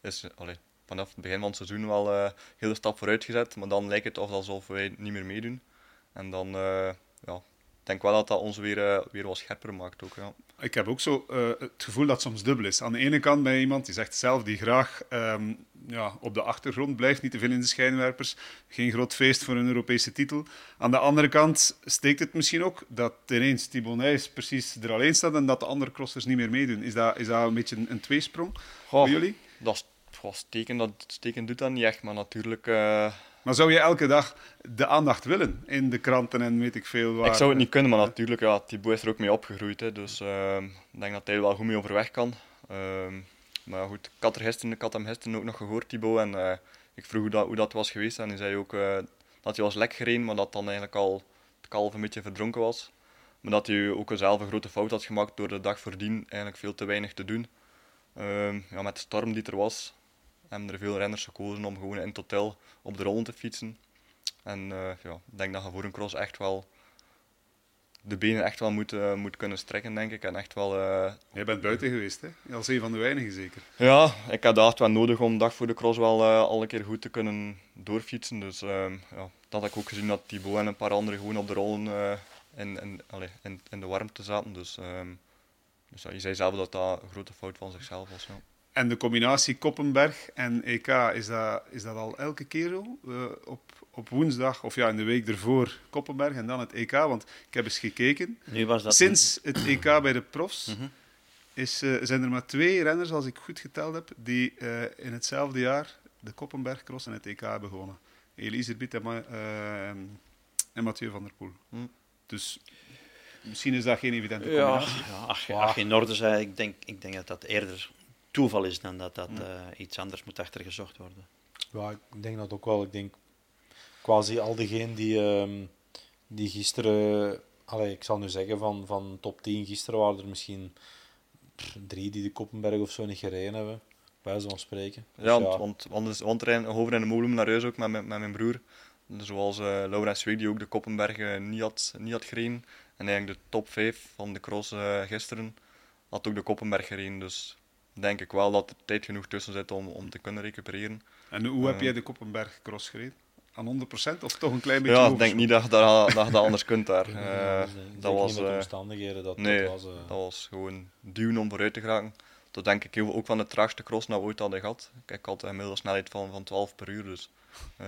Is, allee, vanaf het begin van het seizoen wel eh, een hele stap vooruit gezet. Maar dan lijkt het alsof wij niet meer meedoen. En dan... eh, ja, ik denk wel dat dat ons weer, eh, weer wat scherper maakt ook, ja. Ik heb ook zo eh, het gevoel dat het soms dubbel is. Aan de ene kant ben je iemand die zegt zelf die graag ehm, ja, op de achtergrond blijft, niet te veel in de schijnwerpers. Geen groot feest voor een Europese titel. Aan de andere kant steekt het misschien ook dat ineens Thibaut Nijs precies er alleen staat en dat de andere crossers niet meer meedoen. Is dat, is dat een beetje een, een tweesprong voor jullie? Dat is, goh, steken, dat, steken doet dat niet echt, maar natuurlijk... eh, Maar zou je elke dag de aandacht willen in de kranten en weet ik veel waar? Ik zou het niet kunnen, maar natuurlijk, ja, Thibaut is er ook mee opgegroeid. Hè, dus ehm, ik denk dat hij er wel goed mee overweg kan. Ehm, maar goed, ik had, er gisteren, ik had hem gisteren ook nog gehoord, Thibaut. En eh, ik vroeg hoe dat, hoe dat was geweest. En hij zei ook eh, dat hij was lek gereden, maar dat dan eigenlijk al het kalf een beetje verdronken was. Maar dat hij ook zelf een grote fout had gemaakt door de dag voordien eigenlijk veel te weinig te doen. Ehm, ja, met de storm die er was, hebben er veel renners gekozen om gewoon in het hotel op de rollen te fietsen. En eh, ja, ik denk dat je voor een cross echt wel de benen echt wel moet, eh, moet kunnen strekken, denk ik. En echt wel... eh, Jij bent buiten geweest, hè? Als een van de weinigen zeker. ja, ik had dat wel nodig om dag voor de cross wel al een keer goed te kunnen doorfietsen. Dus ehm, ja, dat had ik ook gezien dat Thibaut en een paar anderen gewoon op de rollen in, in, allee, in, in de warmte zaten. Dus, ehm, dus ja, je zei zelf dat dat een grote fout van zichzelf was. Ja. En de combinatie Koppenberg en EK, is dat, is dat al elke keer zo? Eh, op, op woensdag, of ja, in de week ervoor Koppenberg en dan het EK? Want ik heb eens gekeken. nu was dat... Sinds het EK bij de profs Mhm. is, eh, zijn er maar twee renners, als ik goed geteld heb, die eh, in hetzelfde jaar de Koppenberg Cross en het EK hebben gewonnen. Elise Biet en, en Mathieu van der Poel. Hm. Dus misschien is dat geen evidente Ja, combinatie. ja je in orde zei, ik denk, ik denk dat dat eerder toeval is dan dat dat eh, iets anders moet achtergezocht worden. Ja, ik denk dat ook wel. Ik denk quasi al diegenen die, ehm, die gisteren, allee, ik zal nu zeggen van, van top 10 gisteren waren er misschien pff, drie die de Koppenberg of zo niet gereden hebben, bij zo'n spreken. Dus Ja, want, want, want, dus- want er over in de molen naar huis ook met, mijn- met mijn broer. Zoals eh Laura Zweek, die ook de Koppenbergen niet had, niet had gereden. En eigenlijk de top 5 van de cross eh, gisteren had ook de Koppenberg gereden. Dus denk ik wel dat er tijd genoeg tussen zit om, om te kunnen recupereren. En hoe heb Eh. jij de Koppenberg Cross gereden? Aan 100% of toch een klein beetje Ja, ik denk niet dat je dat, dat, je dat anders kunt daar. Ja, Eh, dat, was, niet met de eh, omstandigheden. Dat, nee, dat was, eh, dat was gewoon duwen om vooruit te geraken. Dat denk ik heel- ook van de traagste cross nou ooit hadden gehad. Kijk, ik had een gemiddelde snelheid van, van 12 per uur, dus eh,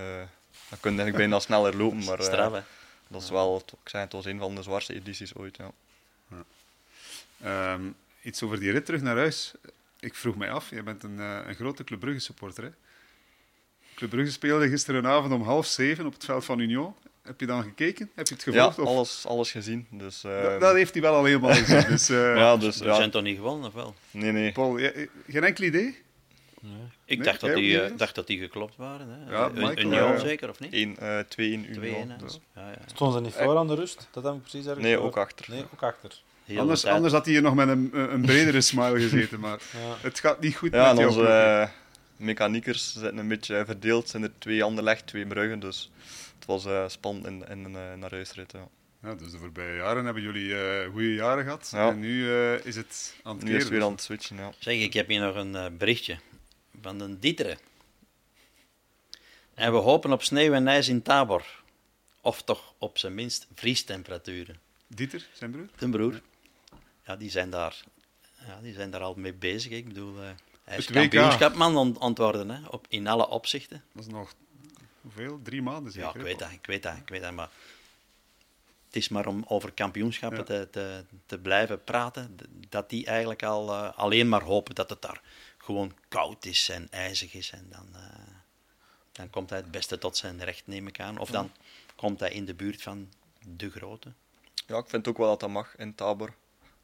dan kun je eigenlijk bijna sneller lopen. Maar eh, Straf, hè? dat is wel, ik zei het was een van de zwaarste edities ooit. Ja. Ehm, iets over die rit terug naar huis. Ik vroeg mij af, jij bent een, eh, een grote Club Brugge supporter. Hè? Club Brugge speelde gisterenavond om half zeven op het veld van Union. Heb je dan gekeken? Heb je het Ja, gevolgd? of- alles, alles gezien. Dus, eh, dat, dat heeft hij wel al helemaal gezien. Dus, eh, ja, dus, We ja, zijn toch niet gewonnen, of wel? nee, nee. Paul, jij- geen enkel idee? nee. Ik Nee, dacht, dat die, eh, dacht dat die geklopt waren. Hè? Ja, Een- Michael, Union ja, ja. zeker, of niet? 1, eh 2 in Twee, Union. Dus. Ja, ja. Stonden ze niet voor aan de rust? Dat heb ik precies ergens Nee, gehoord. ook achter. Nee, ook achter. Heel Anders, tijd. anders had hij hier nog met een, een bredere smile gezeten. Maar Ja. het gaat niet goed Ja, met en jou. onze eh, mechaniekers zitten een beetje eh, verdeeld. zijn er twee Anderlecht, twee Bruggen. Dus het was eh, spannend in, in, een naar huisrit. Ja. Ja, dus de voorbije jaren hebben jullie eh goede jaren gehad. Ja. En nu eh, is het aan het Nu is het keren. weer aan het switchen. Ja. Zeg, ik heb hier nog een eh, berichtje van de Dieteren. En we hopen op sneeuw en ijs in Tabor. Of toch op zijn minst vriestemperaturen. Dieter, zijn broer? Zijn broer. Ja, die zijn daar, ja, die zijn daar al mee bezig. Ik bedoel, eh, hij is kampioenschapman aan aan het worden, hè, op, in alle opzichten. Dat is nog hoeveel? Drie maanden zeker? Ja, ik weet dat, ik weet dat, ik weet dat, maar... Het is maar om over kampioenschappen Ja. te, te, te blijven praten, dat die eigenlijk al eh, alleen maar hopen dat het daar gewoon koud is en ijzig is. En dan, eh, dan komt hij het beste tot zijn recht, neem ik aan. Of dan komt hij in de buurt van de grote. Ja, ik vind ook wel dat dat mag in Tabor.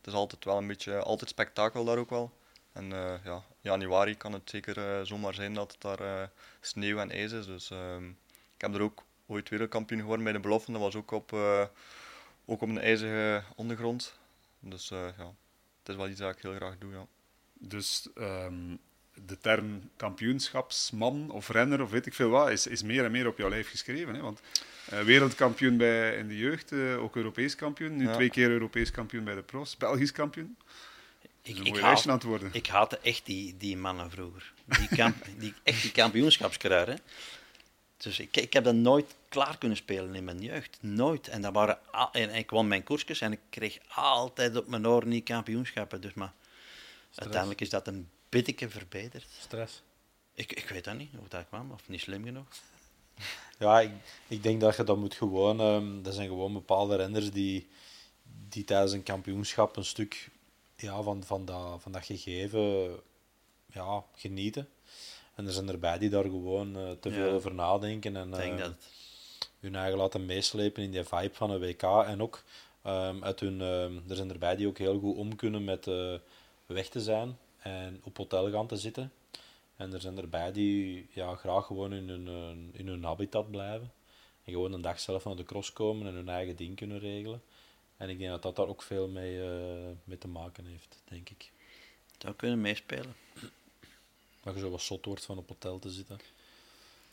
Het is altijd wel een beetje, altijd spektakel daar ook wel. En eh, ja, januari kan het zeker eh, zomaar zijn dat het daar eh, sneeuw en ijs is. Dus ehm, ik heb er ook ooit wereldkampioen geworden bij de belofte. Dat was ook op, ook op een ijzige ondergrond. Dus ja, het is wel iets dat ik heel graag doe, ja. Dus ehm, de term kampioenschapsman of renner of weet ik veel wat, is, is meer en meer op jouw lijf geschreven. Hè? Want eh, wereldkampioen bij, in de jeugd, eh, ook Europees kampioen. Nu Ja. twee keer Europees kampioen bij de pros. Belgisch kampioen. Ik, ik, haat, aan het worden. ik haatte echt die, die mannen vroeger. Die, kamp, die, echt die kampioenschapskruiden. Dus ik, ik heb dat nooit klaar kunnen spelen in mijn jeugd. Nooit. En, dat waren al, en ik won mijn koersjes en ik kreeg altijd op mijn oren die kampioenschappen. Dus, maar uiteindelijk is dat een beetje verbeterd. Stress. Ik, ik weet dat niet, hoe dat kwam. Of niet slim genoeg. Ja, ik, ik denk dat je dat moet gewoon... ehm er zijn gewoon bepaalde renners die, die tijdens een kampioenschap een stuk ja, van, van, dat, van dat gegeven ja, genieten. En er zijn erbij die daar gewoon eh, te Ja. veel over nadenken. En, Ik denk eh, dat... hun eigen laten meeslepen in die vibe van een WK. En ook ehm, uit hun, ehm, er zijn erbij die ook heel goed om kunnen met eh, weg te zijn en op hotel gaan te zitten. En er zijn erbij die ja, graag gewoon in hun, eh, in hun habitat blijven. En gewoon een dag zelf naar de cross komen en hun eigen ding kunnen regelen. En ik denk dat dat daar ook veel mee, eh, mee te maken heeft, denk ik. zou kunnen meespelen. Dat je zo wat zot wordt van op hotel te zitten.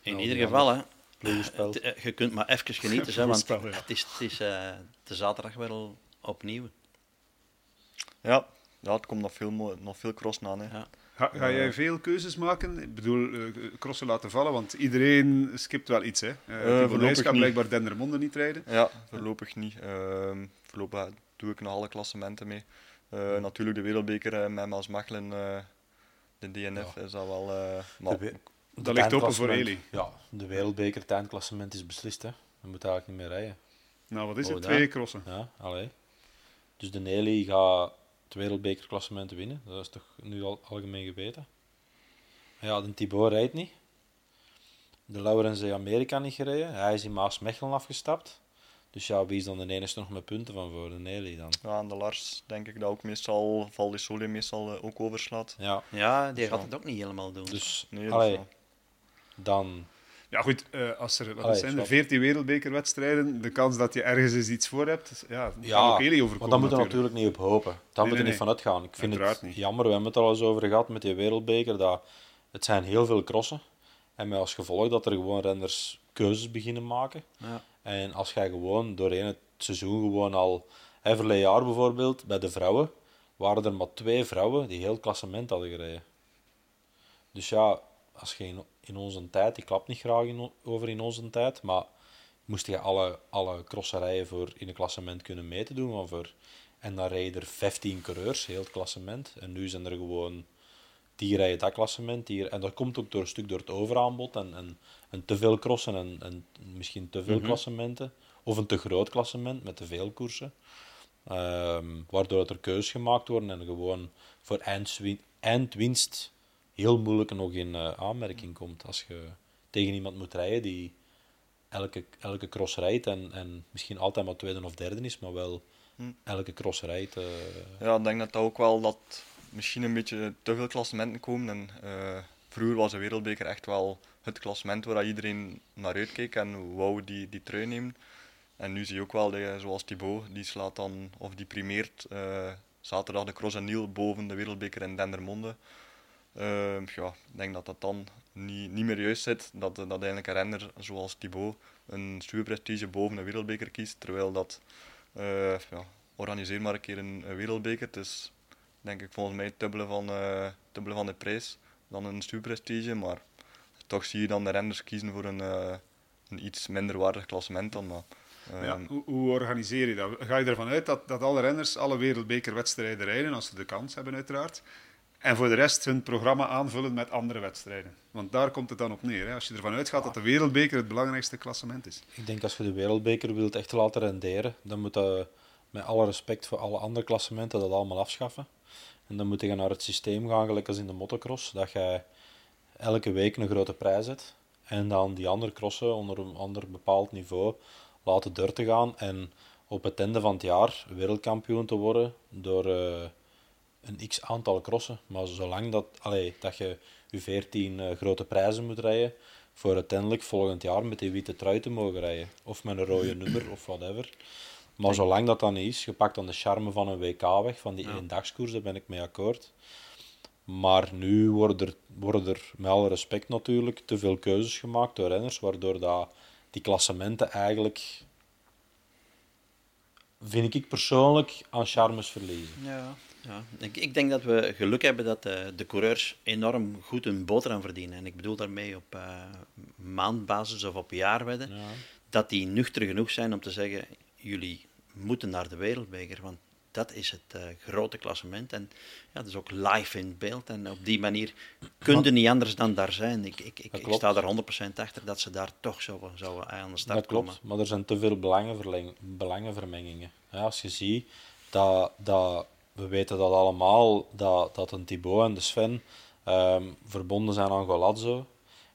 In Nou, ieder geval, hè, eh, je kunt maar even genieten, hè, want het is, het is eh, de zaterdag wel opnieuw. Ja, ja het komt nog veel, nog veel crossen aan. Hè. Ja. Ga, ga jij veel keuzes maken? Ik bedoel, eh, crossen laten vallen, want iedereen skipt wel iets. Hè? Uh, voorlopig gaat niet. blijkbaar Dendermonde niet rijden. Ja, voorlopig niet. Ehm, voorlopig doe ik nog alle klassementen mee. Eh, natuurlijk de wereldbeker eh, met Maas Mechelen, eh, de DNF, is dat wel... eh, maar, De we- Dat ligt open voor Eli. Ja, de wereldbeker, het eindklassement is beslist. Hè. Je moet eigenlijk niet meer rijden. Nou, wat is Oh, het? Twee crossen. Ja, allee. Dus de Nelly gaat het wereldbekerklassement winnen. Dat is toch nu al algemeen geweten. Ja, de Thibaut rijdt niet. De Laurens heeft Amerika niet gereden. Hij is in Maas-Mechelen afgestapt. Dus ja, wie is dan de enige nog met punten van voor? De Nelly dan. ja, en de Lars denk ik dat ook meestal, Val di Sole meestal eh, ook overslaat. Ja, Ja, die Zo. gaat het ook niet helemaal doen. dus Nee, dus allee, dan... Ja, goed, eh, als er wat zijn er snap. 14 wereldbekerwedstrijden, de kans dat je ergens eens iets voor hebt, ja, kan Ja, ook Eli overkomen. maar daar moeten we natuurlijk. niet op hopen. Daar Nee, moeten we nee, niet van uitgaan. Ik vind Uiteraard het niet. jammer, we hebben het er al eens over gehad met die wereldbeker, dat het zijn heel veel crossen. En met als gevolg dat er gewoon renners keuzes beginnen maken. Ja. En als jij gewoon doorheen het seizoen gewoon al... Hè, verleden jaar bijvoorbeeld, bij de vrouwen, waren er maar twee vrouwen die heel klassement hadden gereden. Dus ja, als je in, in onze tijd, ik klap niet graag in, over in onze tijd, maar moest je alle, alle crosserijen voor in een klassement kunnen mee te doen. Voor, en dan rijden er 15 coureurs, heel het klassement. En nu zijn er gewoon die rijden dat klassement. Die, en dat komt ook door een stuk door het overaanbod en, en, en te veel crossen en, en misschien te veel klassementen. Of een te groot klassement met te veel koersen. Ehm, waardoor er keuzes gemaakt worden en gewoon voor eindwin- eindwinst heel moeilijk nog in eh, aanmerking komt. Als je tegen iemand moet rijden die elke, elke cross rijdt en, en misschien altijd maar tweede of derde is, maar wel elke cross rijdt. eh, Ja, ik denk dat dat ook wel dat misschien een beetje te veel klassementen komen. En, eh, vroeger was de wereldbeker echt wel het klassement waar iedereen naar uitkeek en wou die, die trui nemen. En nu zie je ook wel, dat zoals Thibaut, die slaat dan, of die primeert zaterdag de Cross en Niel boven de wereldbeker in Dendermonde. Eh, ja, ik denk dat dat dan niet, niet meer juist zit, dat, dat eigenlijk een renner zoals Thibaut een prestige boven een wereldbeker kiest, terwijl dat, eh, ja, organiseer maar een keer een, een wereldbeker, het is denk ik volgens mij het dubbele van, eh, dubbele van de prijs dan een prestige, maar toch zie je dan de renners kiezen voor een, eh, een iets minder waardig klassement dan. Maar, Maar ja, ehm, hoe, hoe organiseer je dat? Ga je ervan uit dat, dat alle renners alle wereldbekerwedstrijden rijden, als ze de kans hebben uiteraard? En voor de rest hun programma aanvullen met andere wedstrijden. Want daar komt het dan op neer. Hè? Als je ervan uitgaat dat de wereldbeker het belangrijkste klassement is. Ik denk als je de wereldbeker wilt echt laten renderen, dan moet je met alle respect voor alle andere klassementen dat allemaal afschaffen. En dan moet je naar het systeem gaan, gelijk als in de motocross, dat je elke week een grote prijs hebt. En dan die andere crossen onder een ander bepaald niveau laten door te gaan. En op het einde van het jaar wereldkampioen te worden door uh, een x aantal crossen. Maar zolang dat, allee, dat je je 14 uh, grote prijzen moet rijden, voor uiteindelijk volgend jaar met die witte trui te mogen rijden. Of met een rode nummer of whatever. Maar zolang dat dan is, je pakt dan de charme van een WK weg, van die ja. eendagskoers, daar ben ik mee akkoord. Maar nu worden er, worden er, met alle respect natuurlijk, te veel keuzes gemaakt door renners, waardoor dat die klassementen eigenlijk, vind ik persoonlijk, aan charmes verliezen. Ja, ja. Ik, ik denk dat we geluk hebben dat de, de coureurs enorm goed hun boterham verdienen. En ik bedoel daarmee op uh, maandbasis of op jaarwedden. Ja. Dat die nuchter genoeg zijn om te zeggen, jullie moeten naar de wereldbeker. Want dat is het uh, grote klassement. En ja, dat is ook live in beeld. En op die manier kun je niet anders dan daar zijn. Ik, ik, ik, ik sta er 100% achter dat ze daar toch zo, zo aan de start dat klopt, komen. maar er zijn te veel belangenvermengingen. Ja, als je ziet dat, dat we weten dat allemaal, dat, dat een Thibaut en de Sven um, verbonden zijn aan Golazzo.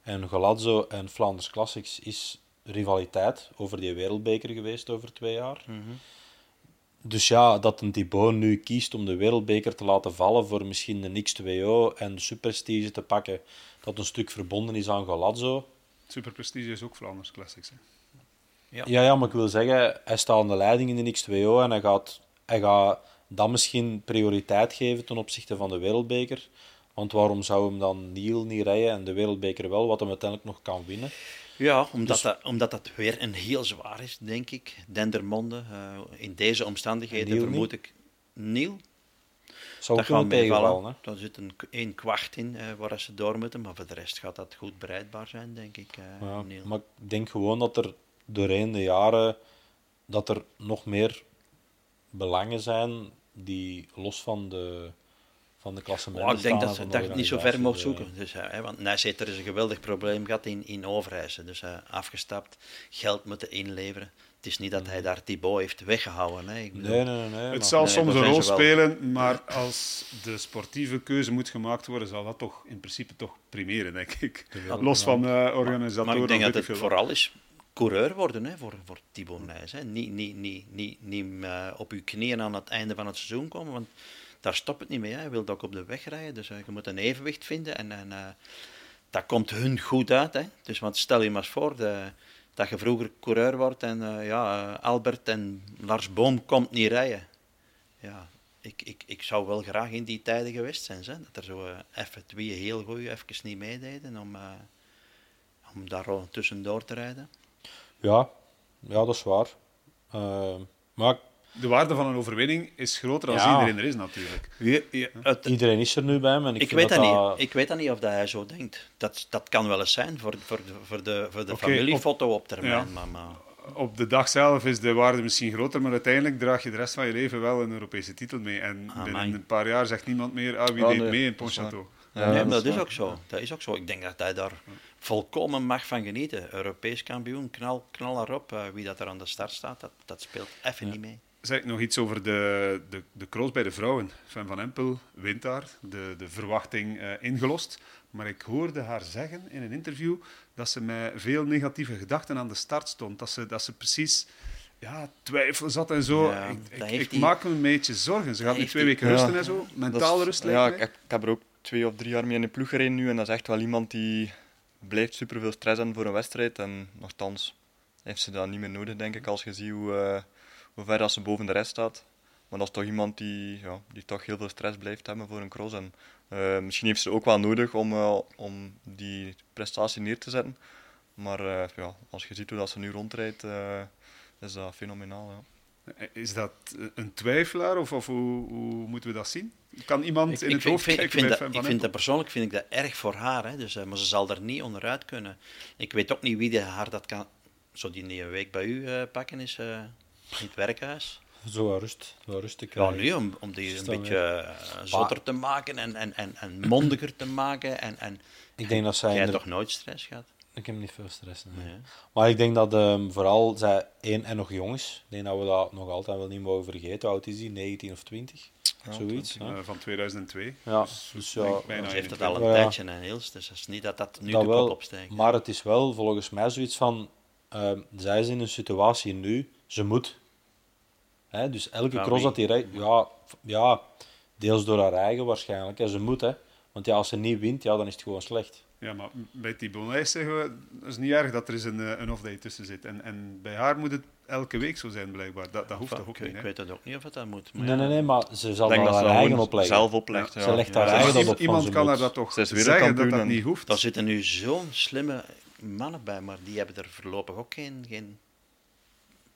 En Golazzo en Flanders Classics is rivaliteit over die wereldbeker geweest over twee jaar. Mm -hmm. Dus ja, dat een Thibaut nu kiest om de wereldbeker te laten vallen voor misschien een X2O en de superprestige te pakken, dat een stuk verbonden is aan Golazzo. Superprestige is ook Flanders Classics. Hè? Ja. ja. Ja, maar ik wil zeggen, hij staat aan de leiding in de X2O en hij gaat, hij gaat dat misschien prioriteit geven ten opzichte van de wereldbeker. Want waarom zou hem dan Niel niet rijden en de wereldbeker wel, wat hem uiteindelijk nog kan winnen? Ja, omdat, dus... dat, omdat dat weer een heel zwaar is, denk ik. Dendermonde. Uh, in deze omstandigheden vermoed ik. Niel? Zou dat gaan meevallen. Daar zit een, een kwart in uh, waar ze door moeten, maar voor de rest gaat dat goed bereidbaar zijn, denk ik. Uh, ja, Niel. Maar ik denk gewoon dat er doorheen de jaren dat er nog meer belangen zijn die los van de van de klassementen oh, Ik denk dat ze dat niet zo ver mogen zoeken. Dus, hè, want Nijzeter is een geweldig probleem gehad in, in Overijse. Dus uh, afgestapt, geld moeten inleveren. Het is niet dat hij daar Thibaut heeft weggehouden. Hè. Ik bedoel, nee, nee, nee. Het zal soms een rol spelen, maar als de sportieve keuze moet gemaakt worden, zal dat toch in principe toch primeren, denk ik. Los van uh, organisatoren. Maar ik denk dat het vooral is coureur worden hè, voor, voor Thibaut Nijs. Hè. Niet, niet, niet, niet, niet uh, op uw knieën aan het einde van het seizoen komen, want daar stopt het niet mee. Hè. Je wilt ook op de weg rijden, dus uh, je moet een evenwicht vinden. En, en uh, dat komt hun goed uit. Hè. Dus want stel je maar eens voor dat je vroeger coureur wordt en ja, Albert en Lars Boom komt niet rijden. Ja, ik, ik, ik zou wel graag in die tijden geweest zijn. Hè. Dat er zo even twee heel goeie even niet meededen om, om daar tussendoor te rijden. Ja, ja dat is waar. maar de waarde van een overwinning is groter als ja. iedereen er is, natuurlijk. Het, iedereen is er nu bij hem. En ik, ik weet dat, dat, niet. Ik weet dat niet of dat hij zo denkt. Dat, dat kan wel eens zijn voor, voor, voor de, voor de okay, familiefoto op, op termijn. Maar, maar, Op de dag zelf is de waarde misschien groter, maar uiteindelijk draag je de rest van je leven wel een Europese titel mee. En ah, binnen man. een paar jaar zegt niemand meer, ah, wie oh, deed nee, mee in Pontchâteau. Ja, nee, dat, is ook zo. Dat is ook zo. Ik denk dat hij daar volkomen mag van genieten. Europees kampioen, knal, knal erop. Uh, wie dat er aan de start staat, dat, dat speelt even niet mee zeg nog iets over de, de, de cross bij de vrouwen. Van Van Empel wint daar, de, de verwachting uh, ingelost. Maar ik hoorde haar zeggen in een interview dat ze met veel negatieve gedachten aan de start stond. Dat ze, dat ze precies ja, twijfel zat en zo. Ja, ik ik, ik die... maak me een beetje zorgen. Ze gaat nu twee weken rusten ja. en zo. Mentaal is, rust Ja, ik, ik, heb er ook twee of drie jaar mee in de ploeg gereden nu. En dat is echt wel iemand die blijft superveel stress hebben voor een wedstrijd. En nogthans heeft ze dat niet meer nodig, denk ik, als je ziet hoe... Uh, hoe ver dat ze boven de rest staat. Maar dat is toch iemand die, ja, die toch heel veel stress blijft hebben voor een cross. En uh, misschien heeft ze ook wel nodig om, uh, om die prestatie neer te zetten. Maar ja, als je ziet hoe dat ze nu rondrijdt, is dat fenomenaal. Ja. Is dat een twijfelaar of, of hoe, hoe, moeten we dat zien? Kan iemand ik, in het ik, hoofd ik vind, vind, dat, ik vind dat persoonlijk vind ik dat erg voor haar, hè. Dus, maar ze zal er niet onderuit kunnen. Ik weet ook niet wie de haar dat kan. Zo die een week bij u pakken is in het werkhuis? Zo rust, zo wat rust te Ja, nu om, om die een beetje eh, zotter te maken en, en, en, en mondiger te maken. En, en Ik denk dat zij... jij toch nooit stress gehad? Ik heb niet veel stress. nee. Maar ik denk dat ehm, vooral zij één en nog jong is. Ik denk dat we dat nog altijd wel niet mogen vergeten. Hoe oud is die? 19 of 20? Zoiets. Eh, van 2002. Ja, Dus, dus ja, bijna heeft het 21. al een Ja. tijdje en Niels, dus het is niet dat dat nu dat de wel, kop opsteekt. Maar het is wel volgens mij zoiets van... ehm, zij is in een situatie nu, ze moet. Hè, dus elke Van cross wie? dat hij rijdt... Ja, ja, deels door haar eigen waarschijnlijk. Hè, ze moet, hè. Want ja, als ze niet wint, ja, dan is het gewoon slecht. Ja, maar bij Thibonais zeggen we, het is niet erg dat er eens een, eh, een off-day tussen zit. En, en bij haar moet het elke week zo zijn, blijkbaar. Dat, dat hoeft toch ook ik, niet, ik hè? weet het ook niet of het dat moet. maar Nee, nee, nee, maar ze zal Ik denk dat dat ze haar dat eigen opleggen. zelf oplegt. Ja. Ja. Ze legt haar Ja, eigen dat op iemand kan haar dat toch zeggen dat dat niet hoeft. Daar zitten nu zo'n slimme mannen bij, maar die hebben er voorlopig ook geen, geen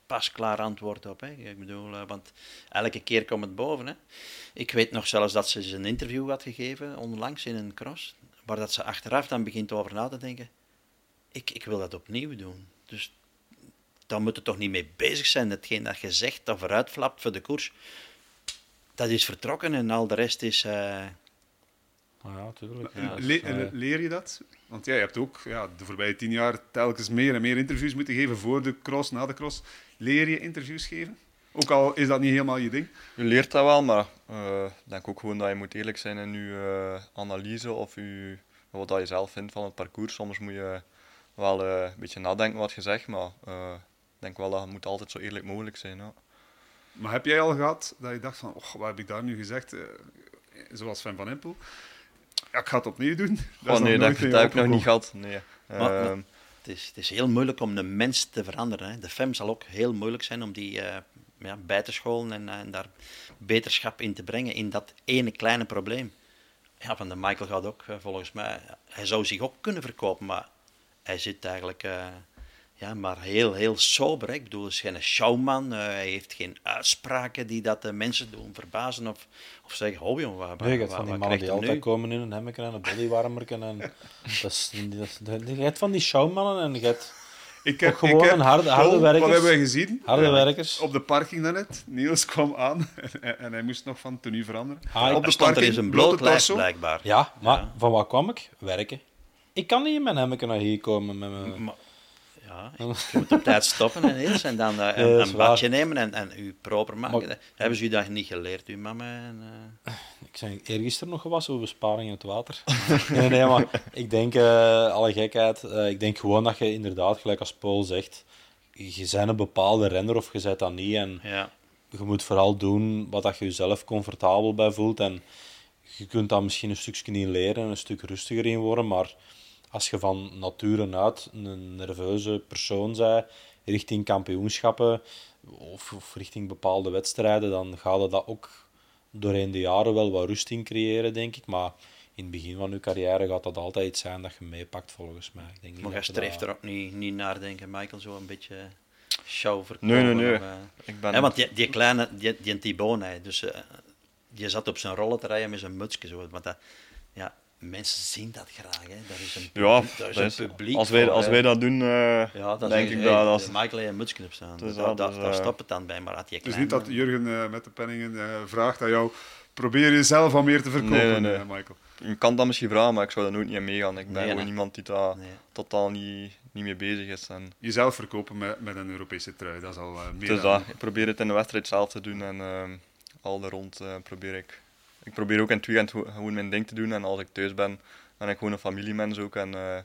pasklaar antwoord op. Hè. Ik bedoel, eh, want elke keer komt het boven. Hè. Ik weet nog zelfs dat ze eens een interview had gegeven, onlangs in een cross, waar dat ze achteraf dan begint over na te denken. Ik, ik wil dat opnieuw doen. Dus dan moet je toch niet mee bezig zijn. Hetgeen dat je zegt, dat vooruitflapt voor de koers, dat is vertrokken en al de rest is... eh, Ah, ja, tuurlijk. Ja, Le- Eh, le- leer je dat? Want ja, je hebt ook ja, de voorbije tien jaar telkens meer en meer interviews moeten geven voor de cross, na de cross. Leer je interviews geven? Ook al is dat niet helemaal je ding. Je leert dat wel, maar eh, ik denk ook gewoon dat je moet eerlijk zijn in je eh, analyse of je, wat dat je zelf vindt van het parcours. Soms moet je wel eh, een beetje nadenken wat je zegt, maar eh, ik denk wel dat het moet altijd zo eerlijk mogelijk zijn. Ja. Maar heb jij al gehad dat je dacht van, oh, wat heb ik daar nu gezegd? Eh, zoals Sven van Empel. Ja, ik ga het opnieuw doen. Dat is Oh, nog nee, dat, heb ik nog niet gehad. Nee. Maar- maar- Ehm, Het is, het is heel moeilijk om een mens te veranderen. Hè. De FEM zal ook heel moeilijk zijn om die eh, ja, bij te scholen en, eh, en daar beterschap in te brengen in dat ene kleine probleem. Ja, van de Michael gaat ook, eh, volgens mij, hij zou zich ook kunnen verkopen, maar hij zit eigenlijk eh, ja, maar heel, heel sober. Hè. Ik bedoel, hij is geen showman, eh, hij heeft geen uitspraken die dat de mensen doen verbazen of, of zeggen, oh jong, wat, Nee, van die mannen die altijd nu? komen in een hemmetje en een bodywarmer. En dat is, dat dat- van die showmannen en je hebt Ik Ook gewoon een harde- harde werkers. Wat hebben wij gezien? harde Ja, werkers. Op de parking daarnet. Niels kwam aan en, en hij moest nog van tenue veranderen. Ah, op Er stond er eens een bloot lijf, torso. blijkbaar. Ja, maar Ja. van wat kwam ik? Werken. Ik kan niet in mijn hemmetje naar hier komen met mijn... Maar, ja, je moet op tijd stoppen en heel en dan eh, een, badje nemen en, en u proper maken. Maar- Hebben ze u dat niet geleerd, uw mama? En, eh? Ik ben eergisteren nog gewassen over besparing in het water. nee, nee, maar ik denk, eh, alle gekheid, ik denk gewoon dat je inderdaad, gelijk als Paul zegt, je bent een bepaalde renner of je bent dat niet. En ja. je moet vooral doen wat dat je jezelf comfortabel bij voelt. En je kunt dat misschien een stukje in leren en een stuk rustiger in worden. Maar als je van nature uit een nerveuze persoon bent, richting kampioenschappen of, of richting bepaalde wedstrijden, dan gaat je dat ook doorheen de jaren wel wat rust in creëren, denk ik. Maar in het begin van je carrière gaat dat altijd iets zijn dat je meepakt, volgens mij. Ik denk Maar jij streeft dat- er ook niet, niet naar, denken, Michael, zo een beetje show verkopen. Nee, nee, nee. of, eh. Ik ben... Ja, want die, die kleine, die, die Thibaut, hè, dus, die zat op zijn rollen te rijden met zijn mutsje. Zo, want dat, ja, mensen zien dat graag. Hè. Daar is een, Ja, daar is dat een is- publiek als, wij, voor, als wij dat doen, eh, Ja, dan denk ik dat... hey, dat de Michael mutsje op staan. Dus daar, dat- daar, dus, daar stopt het dan bij. Maar had je Het is klein, niet dat Jurgen eh, met de penningen eh, vraagt aan jou, probeer jezelf wat meer te verkopen, Nee, nee, nee. Michael. Je kan dat misschien vragen, maar ik zou daar nooit niet aan meegaan. Ik ben Nee, gewoon nee. iemand die daar Nee. totaal niet, niet mee bezig is. En Jezelf verkopen met, met een Europese trui, dat is al eh, meer dus dan dat, ik probeer het in de wedstrijd zelf te doen en ehm, al de rond eh, probeer ik. Ik probeer ook in het weekend gewoon mijn ding te doen en als ik thuis ben, ben ik gewoon een familiemens ook en eh,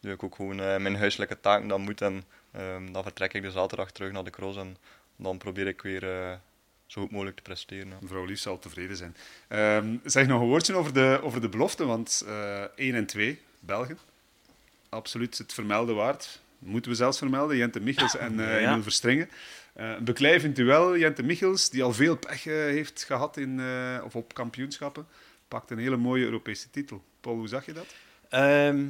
doe ik ook gewoon eh, mijn huiselijke taken dat moet en ehm, dan vertrek ik de zaterdag terug naar de cross en dan probeer ik weer eh, zo goed mogelijk te presteren. ja. Mevrouw Lies zal tevreden zijn. Ehm, zeg nog een woordje over de, over de belofte, want eh 1 en 2, Belgen. Absoluut het vermelden waard. Moeten we zelfs vermelden, Jente Michels en eh Ja. Emil Verstrengen. Eh, een beklijvend duel, Jente Michels, die al veel pech eh, heeft gehad in, eh, of op kampioenschappen, pakt een hele mooie Europese titel. Paul, hoe zag je dat? Ehm,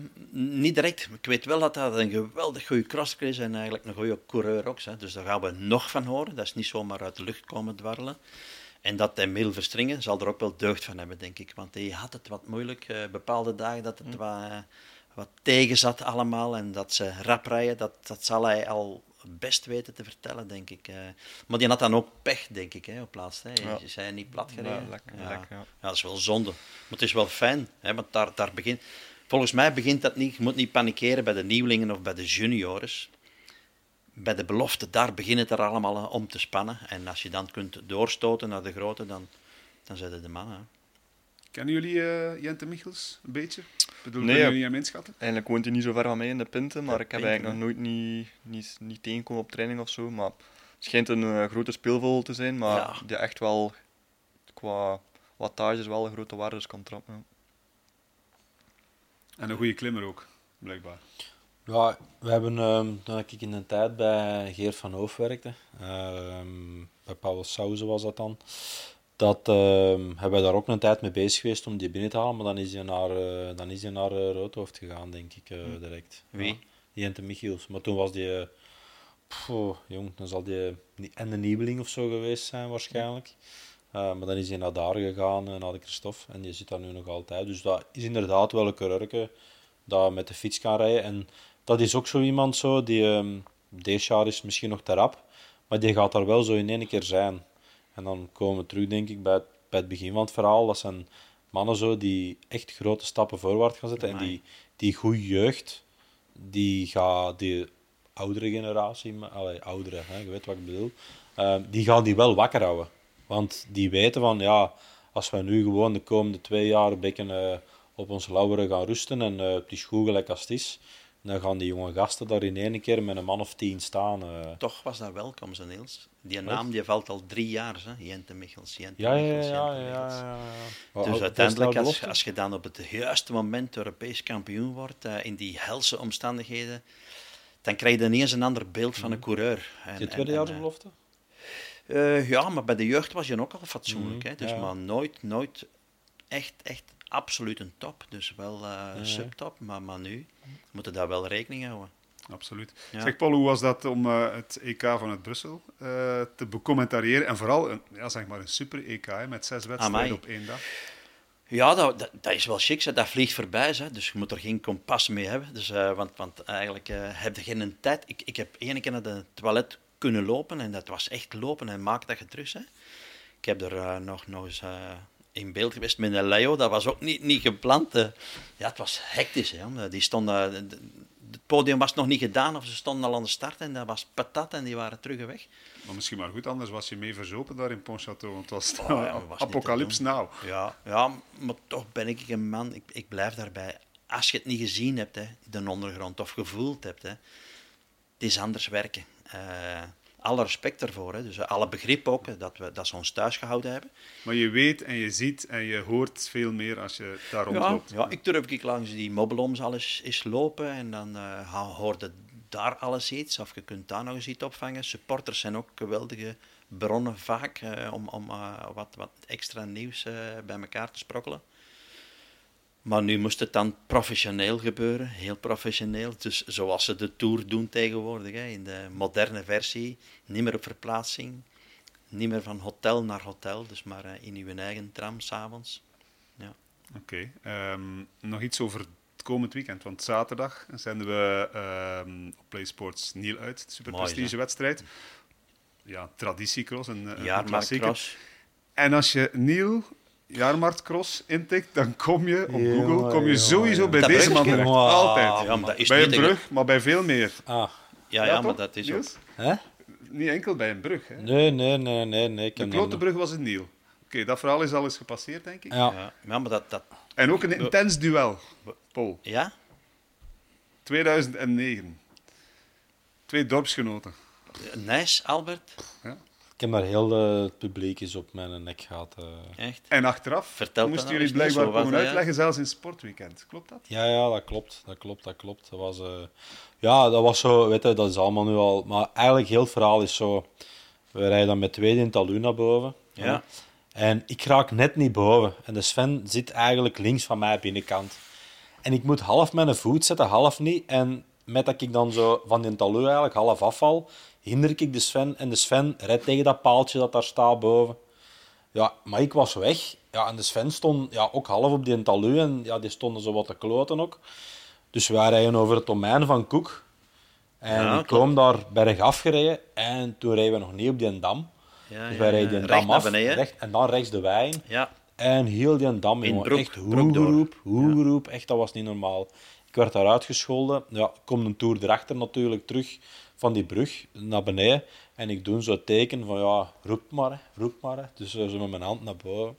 niet direct. Ik weet wel dat dat een geweldig goede crosser is en eigenlijk een goede coureur ook. Hè. Dus daar gaan we nog van horen. Dat is niet zomaar uit de lucht komen dwarrelen. En dat Emil Verstringen zal er ook wel deugd van hebben, denk ik. Want hij had het wat moeilijk. eh, bepaalde dagen dat het wat, eh, wat tegen zat allemaal. En dat ze rap rijden, dat, dat zal hij al best weten te vertellen, denk ik. eh. maar die had dan ook pech, denk ik, hè, op laatst. Hè. Ja. Ze zijn niet plat gereden. Ja, lekker, ja. lekker, ja. Ja, dat is wel zonde. Maar het is wel fijn, hè, want daar, daar begint... Volgens mij begint dat niet... Je moet niet panikeren bij de nieuwelingen of bij de juniors. Bij de belofte, daar begint het er allemaal om te spannen. En als je dan kunt doorstoten naar de grote, dan, dan zijn het de mannen. Kennen jullie eh, Jente Michels een beetje? Ik bedoel, Nee, kunnen jullie hem inschatten? Eigenlijk woont hij niet zo ver van mij in de Pinten, maar De ik heb Pinten, eigenlijk nog nooit niet, niet, niet tegengekomen op training of zo. Maar het schijnt een eh, grote speelvogel te zijn, maar Ja. die echt wel qua wattages wel grote waardes kan trappen. ja. En een goede klimmer ook, blijkbaar. Ja, we hebben, ehm, toen ik in een tijd bij Geert van Hoof werkte, ehm, bij Paul Sauze was dat dan, dat ehm, hebben wij daar ook een tijd mee bezig geweest om die binnen te halen, maar dan is hij naar, eh, dan is hij naar eh, Roodhoofd gegaan, denk ik, eh, direct. Wie? Ja, Jente Michiels. Maar toen was die, oh, jong, dan zal die niet- en de nieuweling of zo geweest zijn waarschijnlijk. Eh, maar dan is hij naar daar gegaan, naar de Christophe, en die zit daar nu nog altijd. Dus dat is inderdaad wel een kurke dat met de fiets kan rijden. En dat is ook zo iemand zo, die ehm deze jaar is misschien nog te rap, maar die gaat daar wel zo in één keer zijn. En dan komen we terug, denk ik, bij het, bij het begin van het verhaal. Dat zijn mannen zo die echt grote stappen voorwaarts gaan zetten. En die, die goede jeugd, die gaat die oudere generatie, allee, oudere, hè, je weet wat ik bedoel, ehm, die gaan die wel wakker houden. Want die weten van, ja, als we nu gewoon de komende twee jaar een beetje eh, op onze lauweren gaan rusten en eh, het is goed gelijk als het is, dan gaan die jonge gasten daar in één keer met een man of tien staan. eh. Toch was dat welkom, zo Niels. Die naam die valt al drie jaar, hè? Jente Michels, Jente Ja, ja, ja, Michels, ja, Jente ja, Michels. ja, ja. Dus Wat- uiteindelijk, als, als je dan op het juiste moment Europees kampioen wordt, eh, in die helse omstandigheden, dan krijg je ineens een ander beeld van een coureur. En, Je en- tweede jaar eh, belofte? eh, ja, maar bij de jeugd was je ook al fatsoenlijk. Mhm, hè? Dus maar nooit, nooit echt, echt absoluut een top. Dus wel ja. subtop, maar, maar nu moeten we daar wel rekening houden. Absoluut. Ja. Zeg Paul, hoe was dat om eh, het EK vanuit Brussel eh, te becommentariëren? En vooral een, ja, zeg maar een super EK hè, met zes wedstrijden op één dag. Ja, dat, dat, dat is wel chic. Hè. Dat vliegt voorbij. Hè. Dus je moet er geen kompas mee hebben. Dus, want, want eigenlijk heb je geen tijd. Ik, ik heb één keer naar de toilet kunnen lopen. En dat was echt lopen en maak dat je terug. Hè. Ik heb er nog, nog eens in beeld geweest met een Leo. Dat was ook niet, niet gepland. eh. ja, het was hectisch. Hè. Die stonden, de- de- het podium was nog niet gedaan. Of ze stonden al aan de start. En dat was patat. En die waren terug weg. Maar misschien maar goed, anders was je mee verzopen daar in Pontchâteau. Want het was, Oh, ja, was apocalyps nou. Ja, ja, maar toch ben ik een man, ik, ik blijf daarbij. Als je het niet gezien hebt, hè, de ondergrond, of gevoeld hebt, hè, het is anders werken. Eh, alle respect daarvoor, hè, dus alle begrip ook, hè, dat, we, dat ze ons thuis gehouden hebben. Maar je weet en je ziet en je hoort veel meer als je daar rondloopt. ja, ik durf ik langs die mobbelooms alles eens lopen en dan eh ha- hoorde daar alles iets, of je kunt daar nog eens iets opvangen. Supporters zijn ook geweldige bronnen vaak eh, om, om eh, wat, wat extra nieuws eh, bij elkaar te sprokkelen. Maar nu moest het dan professioneel gebeuren, heel professioneel. Dus zoals ze de Tour doen tegenwoordig, hè, in de moderne versie. Niet meer op verplaatsing, niet meer van hotel naar hotel, dus maar eh, in uw eigen tram s'avonds. Ja. Oké. ehm, nog iets over het komend weekend. Want zaterdag zenden we ehm, op PlaySports Niel uit. Super Mooi, prestige wedstrijd. Ja, traditiecross, een, een Jaarmarkt klassieker. Cross. En als je Niel Jaarmarktcross intikt, dan kom je op Google kom je sowieso bij Dat deze man terecht. Wow. Altijd. Ja, maar dat is bij een brug, maar bij veel meer. Ah, Ja, ja, toch, maar dat is ook... Hè? Niet enkel bij een brug. Hè. Nee, nee, nee, nee. nee. Ik De dan- brug was in Niel. Oké, dat verhaal is al eens gepasseerd, denk ik. Ja. Ja, ja, maar dat... dat En ook een intens duel. Paul, ja? 2009. Twee dorpsgenoten. Nice, Albert. Ik heb daar heel eh, het publiek is op mijn nek gehad. eh. Echt. En achteraf Vertel moesten dat jullie blijkbaar komen dat, ja? uitleggen, zelfs in sportweekend. Klopt dat? Ja, ja, dat klopt. Dat klopt, dat klopt. Dat was, eh, ja, dat was zo, weet je, dat is allemaal nu al... Maar eigenlijk heel het verhaal is zo... We rijden dan met tweede in Talu naar boven. Ja. En ik raak net niet boven. En de Sven zit eigenlijk links van mij binnenkant. En ik moet half mijn voet zetten, half niet. En met dat ik dan zo van die Talu eigenlijk half afval, hinder ik de Sven. En de Sven redt tegen dat paaltje dat daar staat boven. Ja, maar ik was weg. Ja, en de Sven stond ja, ook half op die talu en ja, die stonden zo wat te kloten ook. Dus wij rijden over het domein van Koek. En Ja, ik kwam daar bergaf gereden en toen reden we nog niet op die dam. Ja, dus wij reden die dam af beneden. recht, en dan rechts de wei in. Ja, En heel die dam, In jongen, Broek- echt hoegeroep, hoegeroep, echt, dat was niet normaal. Ik werd daar uitgescholden. Ja, ik kom een toer erachter natuurlijk terug van die brug naar beneden. En ik doe zo'n teken van, ja, roep maar, roep maar. Dus eh, zo met mijn hand naar boven.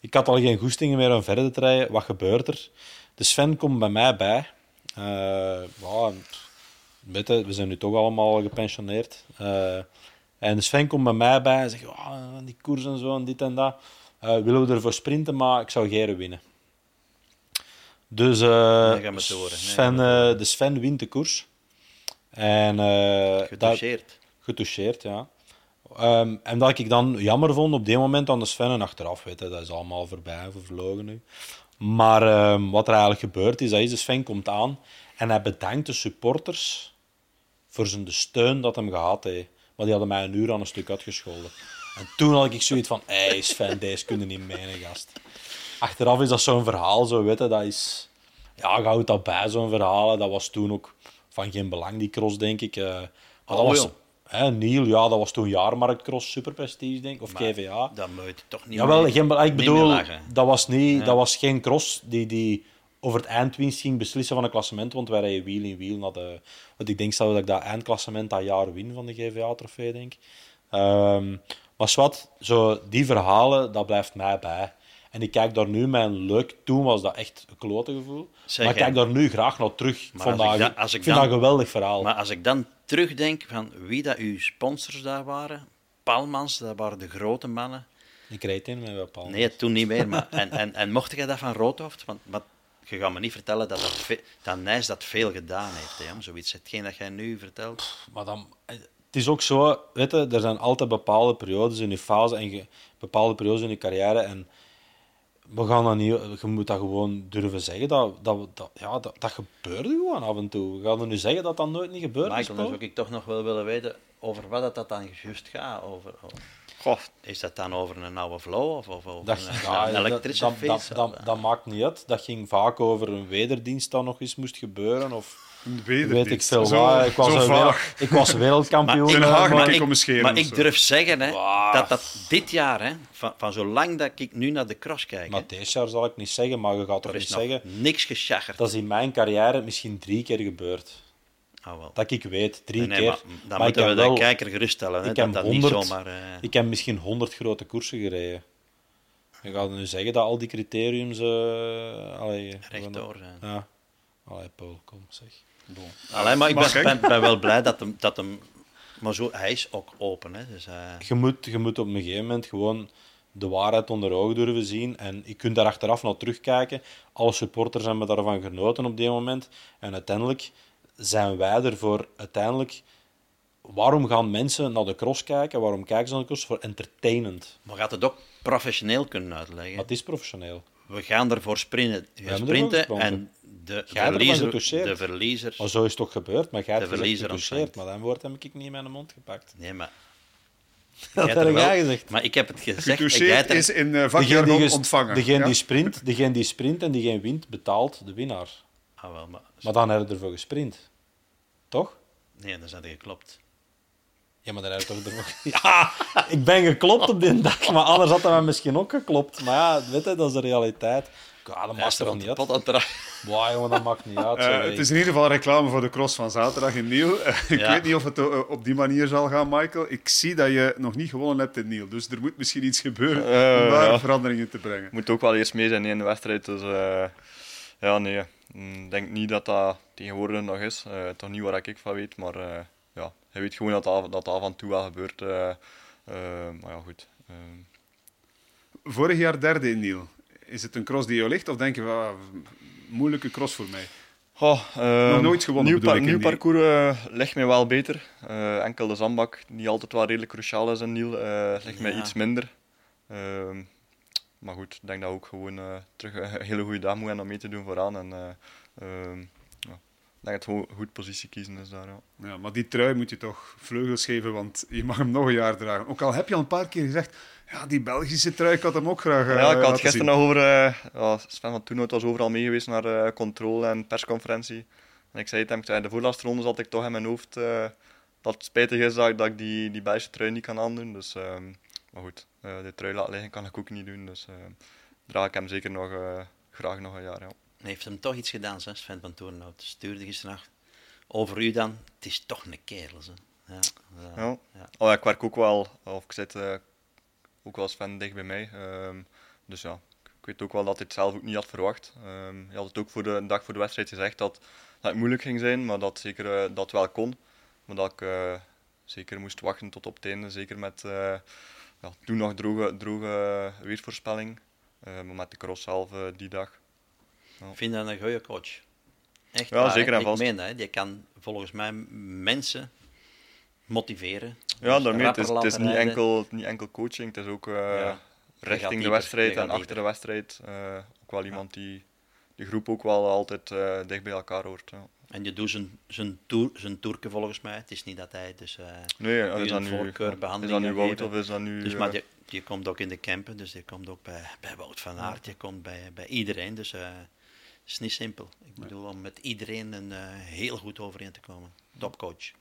Ik had al geen goestingen meer om verder te rijden. Wat gebeurt er? De Sven komt bij mij bij. Eh, we zijn nu toch allemaal gepensioneerd. Eh, en de Sven komt bij mij bij en zegt, "Ja, die koers en zo en dit en dat. Eh, willen we ervoor sprinten, maar ik zou Geren winnen. Dus eh, Nee. Nee, Sven, eh, de Sven wint de koers. En, eh, dat- getoucheerd. getoucheerd, ja. Ehm, en dat ik dan jammer vond op die moment aan de Sven en achteraf, weet je, dat is allemaal voorbij, vervlogen nu. Maar ehm, wat er eigenlijk gebeurt is, dat is de Sven komt aan en hij bedankt de supporters voor zijn de steun dat hem gehad heeft. Maar die hadden mij een uur aan een stuk uitgescholden. En toen had ik zoiets van, hé hey Sven, deze kunnen niet menen, gast. Achteraf is dat zo'n verhaal, zo, weet je, dat is... Ja, je houdt dat bij, zo'n verhaal. Dat was toen ook van geen belang, die cross, denk ik. eh. maar dat Oh, was, joh. hè, Niel, ja, dat was toen jaarmarktcross, superprestige, denk ik. Of Maar GVA. Dat moet toch niet Jawel, meer- geen, bela- ik bedoel, dat was, niet, dat was geen cross die, die over het eindwinst ging beslissen van een klassement, want wij rijden wiel in wiel naar de... Want ik denk zelfs dat ik dat eindklassement dat jaar win van de GVA-trofee, denk ik. Ehm, maar zwart, zo die verhalen, dat blijft mij bij. En ik kijk daar nu een leuk... Toen was dat echt een klote gevoel. Zeg, maar ik kijk daar nu graag naar terug. Maar Vandaag. als ik da- als ik ik vind dan- dat een geweldig verhaal. Maar als ik dan terugdenk van wie dat uw sponsors daar waren, Palmans, dat waren de grote mannen. Ik reed in met paal. Nee, toen niet meer. Maar, en, en, en mocht jij dat van Roodhoofd? Want, want je gaat me niet vertellen dat, dat, ve- dat Nijs dat veel gedaan heeft. Hè, zoiets. Hetgeen dat jij nu vertelt. Maar dan, het is ook zo, weet je, er zijn altijd bepaalde periodes in je fase en bepaalde periodes in je carrière. En we gaan dat niet, je moet dat gewoon durven zeggen. Dat, dat, dat, ja, dat, dat gebeurde gewoon af en toe. We gaan er nu zeggen dat dat nooit niet gebeurt. Michael, is dan zou ik toch nog wel willen weten over wat dat, dat dan juist gaat. Over, over- Goh, is dat dan over een oude flow of, of over Dat, een, ja, een dat- elektrische dat, dat, dat maakt niet uit. Dat ging vaak over een wederdienst dat nog eens moest gebeuren. Of Weet ik veel Zo-. Ik was, wereld- ik was wereldkampioen. Den eh, Haag maar- ik- maar ik durf zeggen hè, dat dat dit jaar, hè, van, van zolang dat ik nu naar de cross kijk, hè, Maar deze jaar zal ik niet zeggen, maar je gaat toch niet zeggen... niks geschaggerd. Dat is in mijn carrière misschien drie keer gebeurd. Ah, wel. Dat ik weet, drie Nee, nee, keer. maar dan Maar ik moeten we heb de wel- kijker geruststellen. Hè, ik dat heb dat 100 niet zomaar... eh, Ik heb misschien honderd grote koersen gereden. Je gaat nu zeggen dat al die criteriums... eh allee, rechtdoor zijn. Ja. Allee, Paul, kom zeg. Allee, maar ik ben, ben, ben wel blij dat hem... Dat hem maar zo, hij is ook open. Hè, dus, eh, Je moet, je moet op een gegeven moment gewoon de waarheid onder ogen durven zien. En je kunt daar achteraf naar terugkijken. Alle supporters hebben daarvan genoten op die moment. En uiteindelijk zijn wij er voor uiteindelijk... Waarom gaan mensen naar de cross kijken? Waarom kijken ze naar de cross? Voor entertainend. maar gaat het ook professioneel kunnen uitleggen. Het is professioneel. We gaan ervoor sprinten, ervoor sprinten en de verliezer, de verliezer... Maar zo is het toch gebeurd? Maar jij hebt verliezer. Maar dat woord heb ik niet in mijn mond gepakt. Nee, maar... Dat heb er wel- gezegd. Maar ik heb het gezegd. Getoucheerd er- is in uh, Degene vakjargon ontvangen. degene ja? die sprint, degene die sprint en diegene wint, betaalt de winnaar. Ah, wel, maar... Maar dan heb je ervoor gesprint. Toch? Nee, dan zijn er geklopt. Ja, maar dan heb je toch ervoor... Ja, ik ben geklopt op die dag, maar anders had hij mij misschien ook geklopt. Maar ja, weet je, dat is de realiteit. Ja, dat maakt er niet op uit. de pot aan het draaien. Wow, jongen, dat maakt niet uit. Eh, het is in ieder geval reclame voor de cross van zaterdag in Niel. Ik Ja. weet niet of het eh, op die manier zal gaan, Michael. Ik zie dat je nog niet gewonnen hebt in Niel. Dus er moet misschien iets gebeuren Eh, om daar ja. veranderingen te brengen. moet ook wel eerst mee zijn in de wedstrijd. Dus eh, ja, nee. Ik denk niet dat dat tegenwoordig nog is. Eh, toch niet waar ik van weet, maar eh, je weet gewoon dat dat, dat af en toe wel gebeurt. eh. Eh, maar ja, goed. Eh, Vorig jaar derde in Niel. Is het een cross die jou ligt? Of denk je, van, ah, moeilijke cross voor mij? Goh, ehm, Nog nooit gewonnen, Nieuw, par- nieuw parcours eh, ligt mij wel beter. Eh, enkel de zandbak, die altijd wel redelijk cruciaal is in Niel, eh, ligt mij iets minder. Ehm, maar goed, ik denk dat we ook gewoon eh, terug een hele goede dag moet hebben om mee te doen vooraan. En, eh, ehm, ja, ik denk dat het goed positie kiezen is daar. Ja. Ja, maar die trui moet je toch vleugels geven, want je mag hem nog een jaar dragen. Ook al heb je al een paar keer gezegd, ja, die Belgische trui, ik had hem ook graag eh, ja, ik had laten gisteren zien. nog over. eh, ja, Sven van Toenhout was overal mee geweest naar eh, controle en persconferentie. En ik zei het hem, ik zei, de voorlaatste ronde zat ik toch in mijn hoofd eh, dat het spijtig is dat, ik- dat ik die, die Belgische trui niet kan aandoen. Dus, ehm, maar goed, eh, de trui laten liggen kan ik ook niet doen. Dus draag ik hem zeker nog, eh, graag nog een jaar. Ja. Hij heeft hem toch iets gedaan, hè, Sven van Toornhout. Stuurde gisteravond over u dan. Het is toch een kerel, hè. Ja, ja, Ja. ja. Oh, ja, ik werk ook wel, of ik zit eh, ook wel fan dicht bij mij. Ehm, dus ja, ik weet ook wel dat hij het zelf ook niet had verwacht. Ehm hij had het ook voor de een dag voor de wedstrijd gezegd dat, dat het moeilijk ging zijn, maar dat zeker eh, dat wel kon. Maar dat ik eh, zeker moest wachten tot op het einde. Zeker met ja, toen nog droge, droge weersvoorspelling. Eh, maar met de cross zelf die dag. Ik vind dat een goede coach. Echt Ja, waar, zeker en vast. Ik meen dat. hè. Die kan volgens mij mensen motiveren. Ja, Dus daarmee, het is, het is niet, enkel, niet enkel coaching, het is ook eh, Ja. Je richting de wedstrijd je en achter de wedstrijd. eh, ook wel iemand die de groep ook wel altijd eh, dicht bij elkaar hoort. Ja. En je doet zijn, zijn, toer, zijn toerken volgens mij. Het is niet dat hij dus... eh, Nee, je is dat nu, voorkeurbehandeling is dat nu Wout of is dat nu... Dus maar die komt ook in de campen, dus die komt ook bij, bij Wout van Aert, die komt bij, bij iedereen. Dus is niet simpel. Ik bedoel, om met iedereen een, eh, heel goed overeen te komen. Topcoach.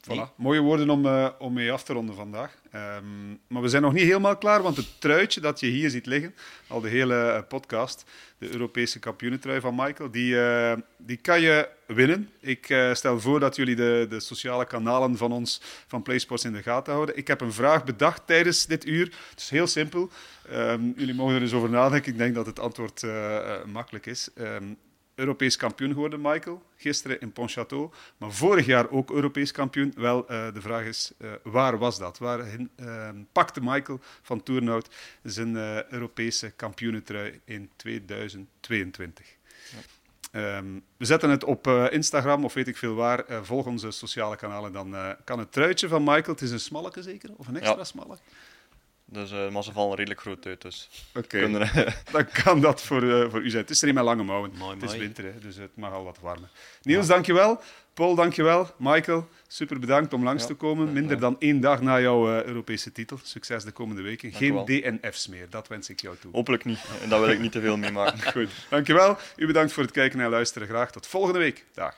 Voilà. Mooie woorden om, eh, om mee af te ronden vandaag. Ehm, maar we zijn nog niet helemaal klaar, want het truitje dat je hier ziet liggen, al de hele eh, podcast, de Europese kampioenentrui van Michael, die, eh, die kan je winnen. Ik stel voor dat jullie de, de sociale kanalen van ons, van PlaySports, in de gaten houden. Ik heb een vraag bedacht tijdens dit uur. Het is heel simpel. Ehm, jullie mogen er eens over nadenken. Ik denk dat het antwoord makkelijk is. Ehm, Europees kampioen geworden, Michael, gisteren in Pontchâteau. Maar vorig jaar ook Europees kampioen. Wel, eh, de vraag is, eh, waar was dat? Waar eh, pakte Michael van Toernout zijn eh, Europese kampioenentrui in 2022? Ehm, we zetten het op Instagram of weet ik veel waar. Volg onze sociale kanalen, dan kan het truitje van Michael... Het is een smalleke zeker? Of een extra Ja. smalle? Dus, eh, maar ze vallen redelijk groot uit, dus Oké, er- dan kan dat voor, eh, voor u zijn. Het is er een met lange mouwen. Mooi, het is mooi. winter, hè, dus het mag al wat warmer. Niels, dankjewel. Paul, dankjewel. Michael, super bedankt om langs Ja, te komen. Minder dan één dag na jouw eh, Europese titel. Succes de komende weken. Geen. DNF's meer, dat wens ik jou toe. hopelijk niet. En daar wil ik niet te veel mee maken. Goed, dankjewel. U bedankt voor het kijken en luisteren. Graag tot volgende week. Dag.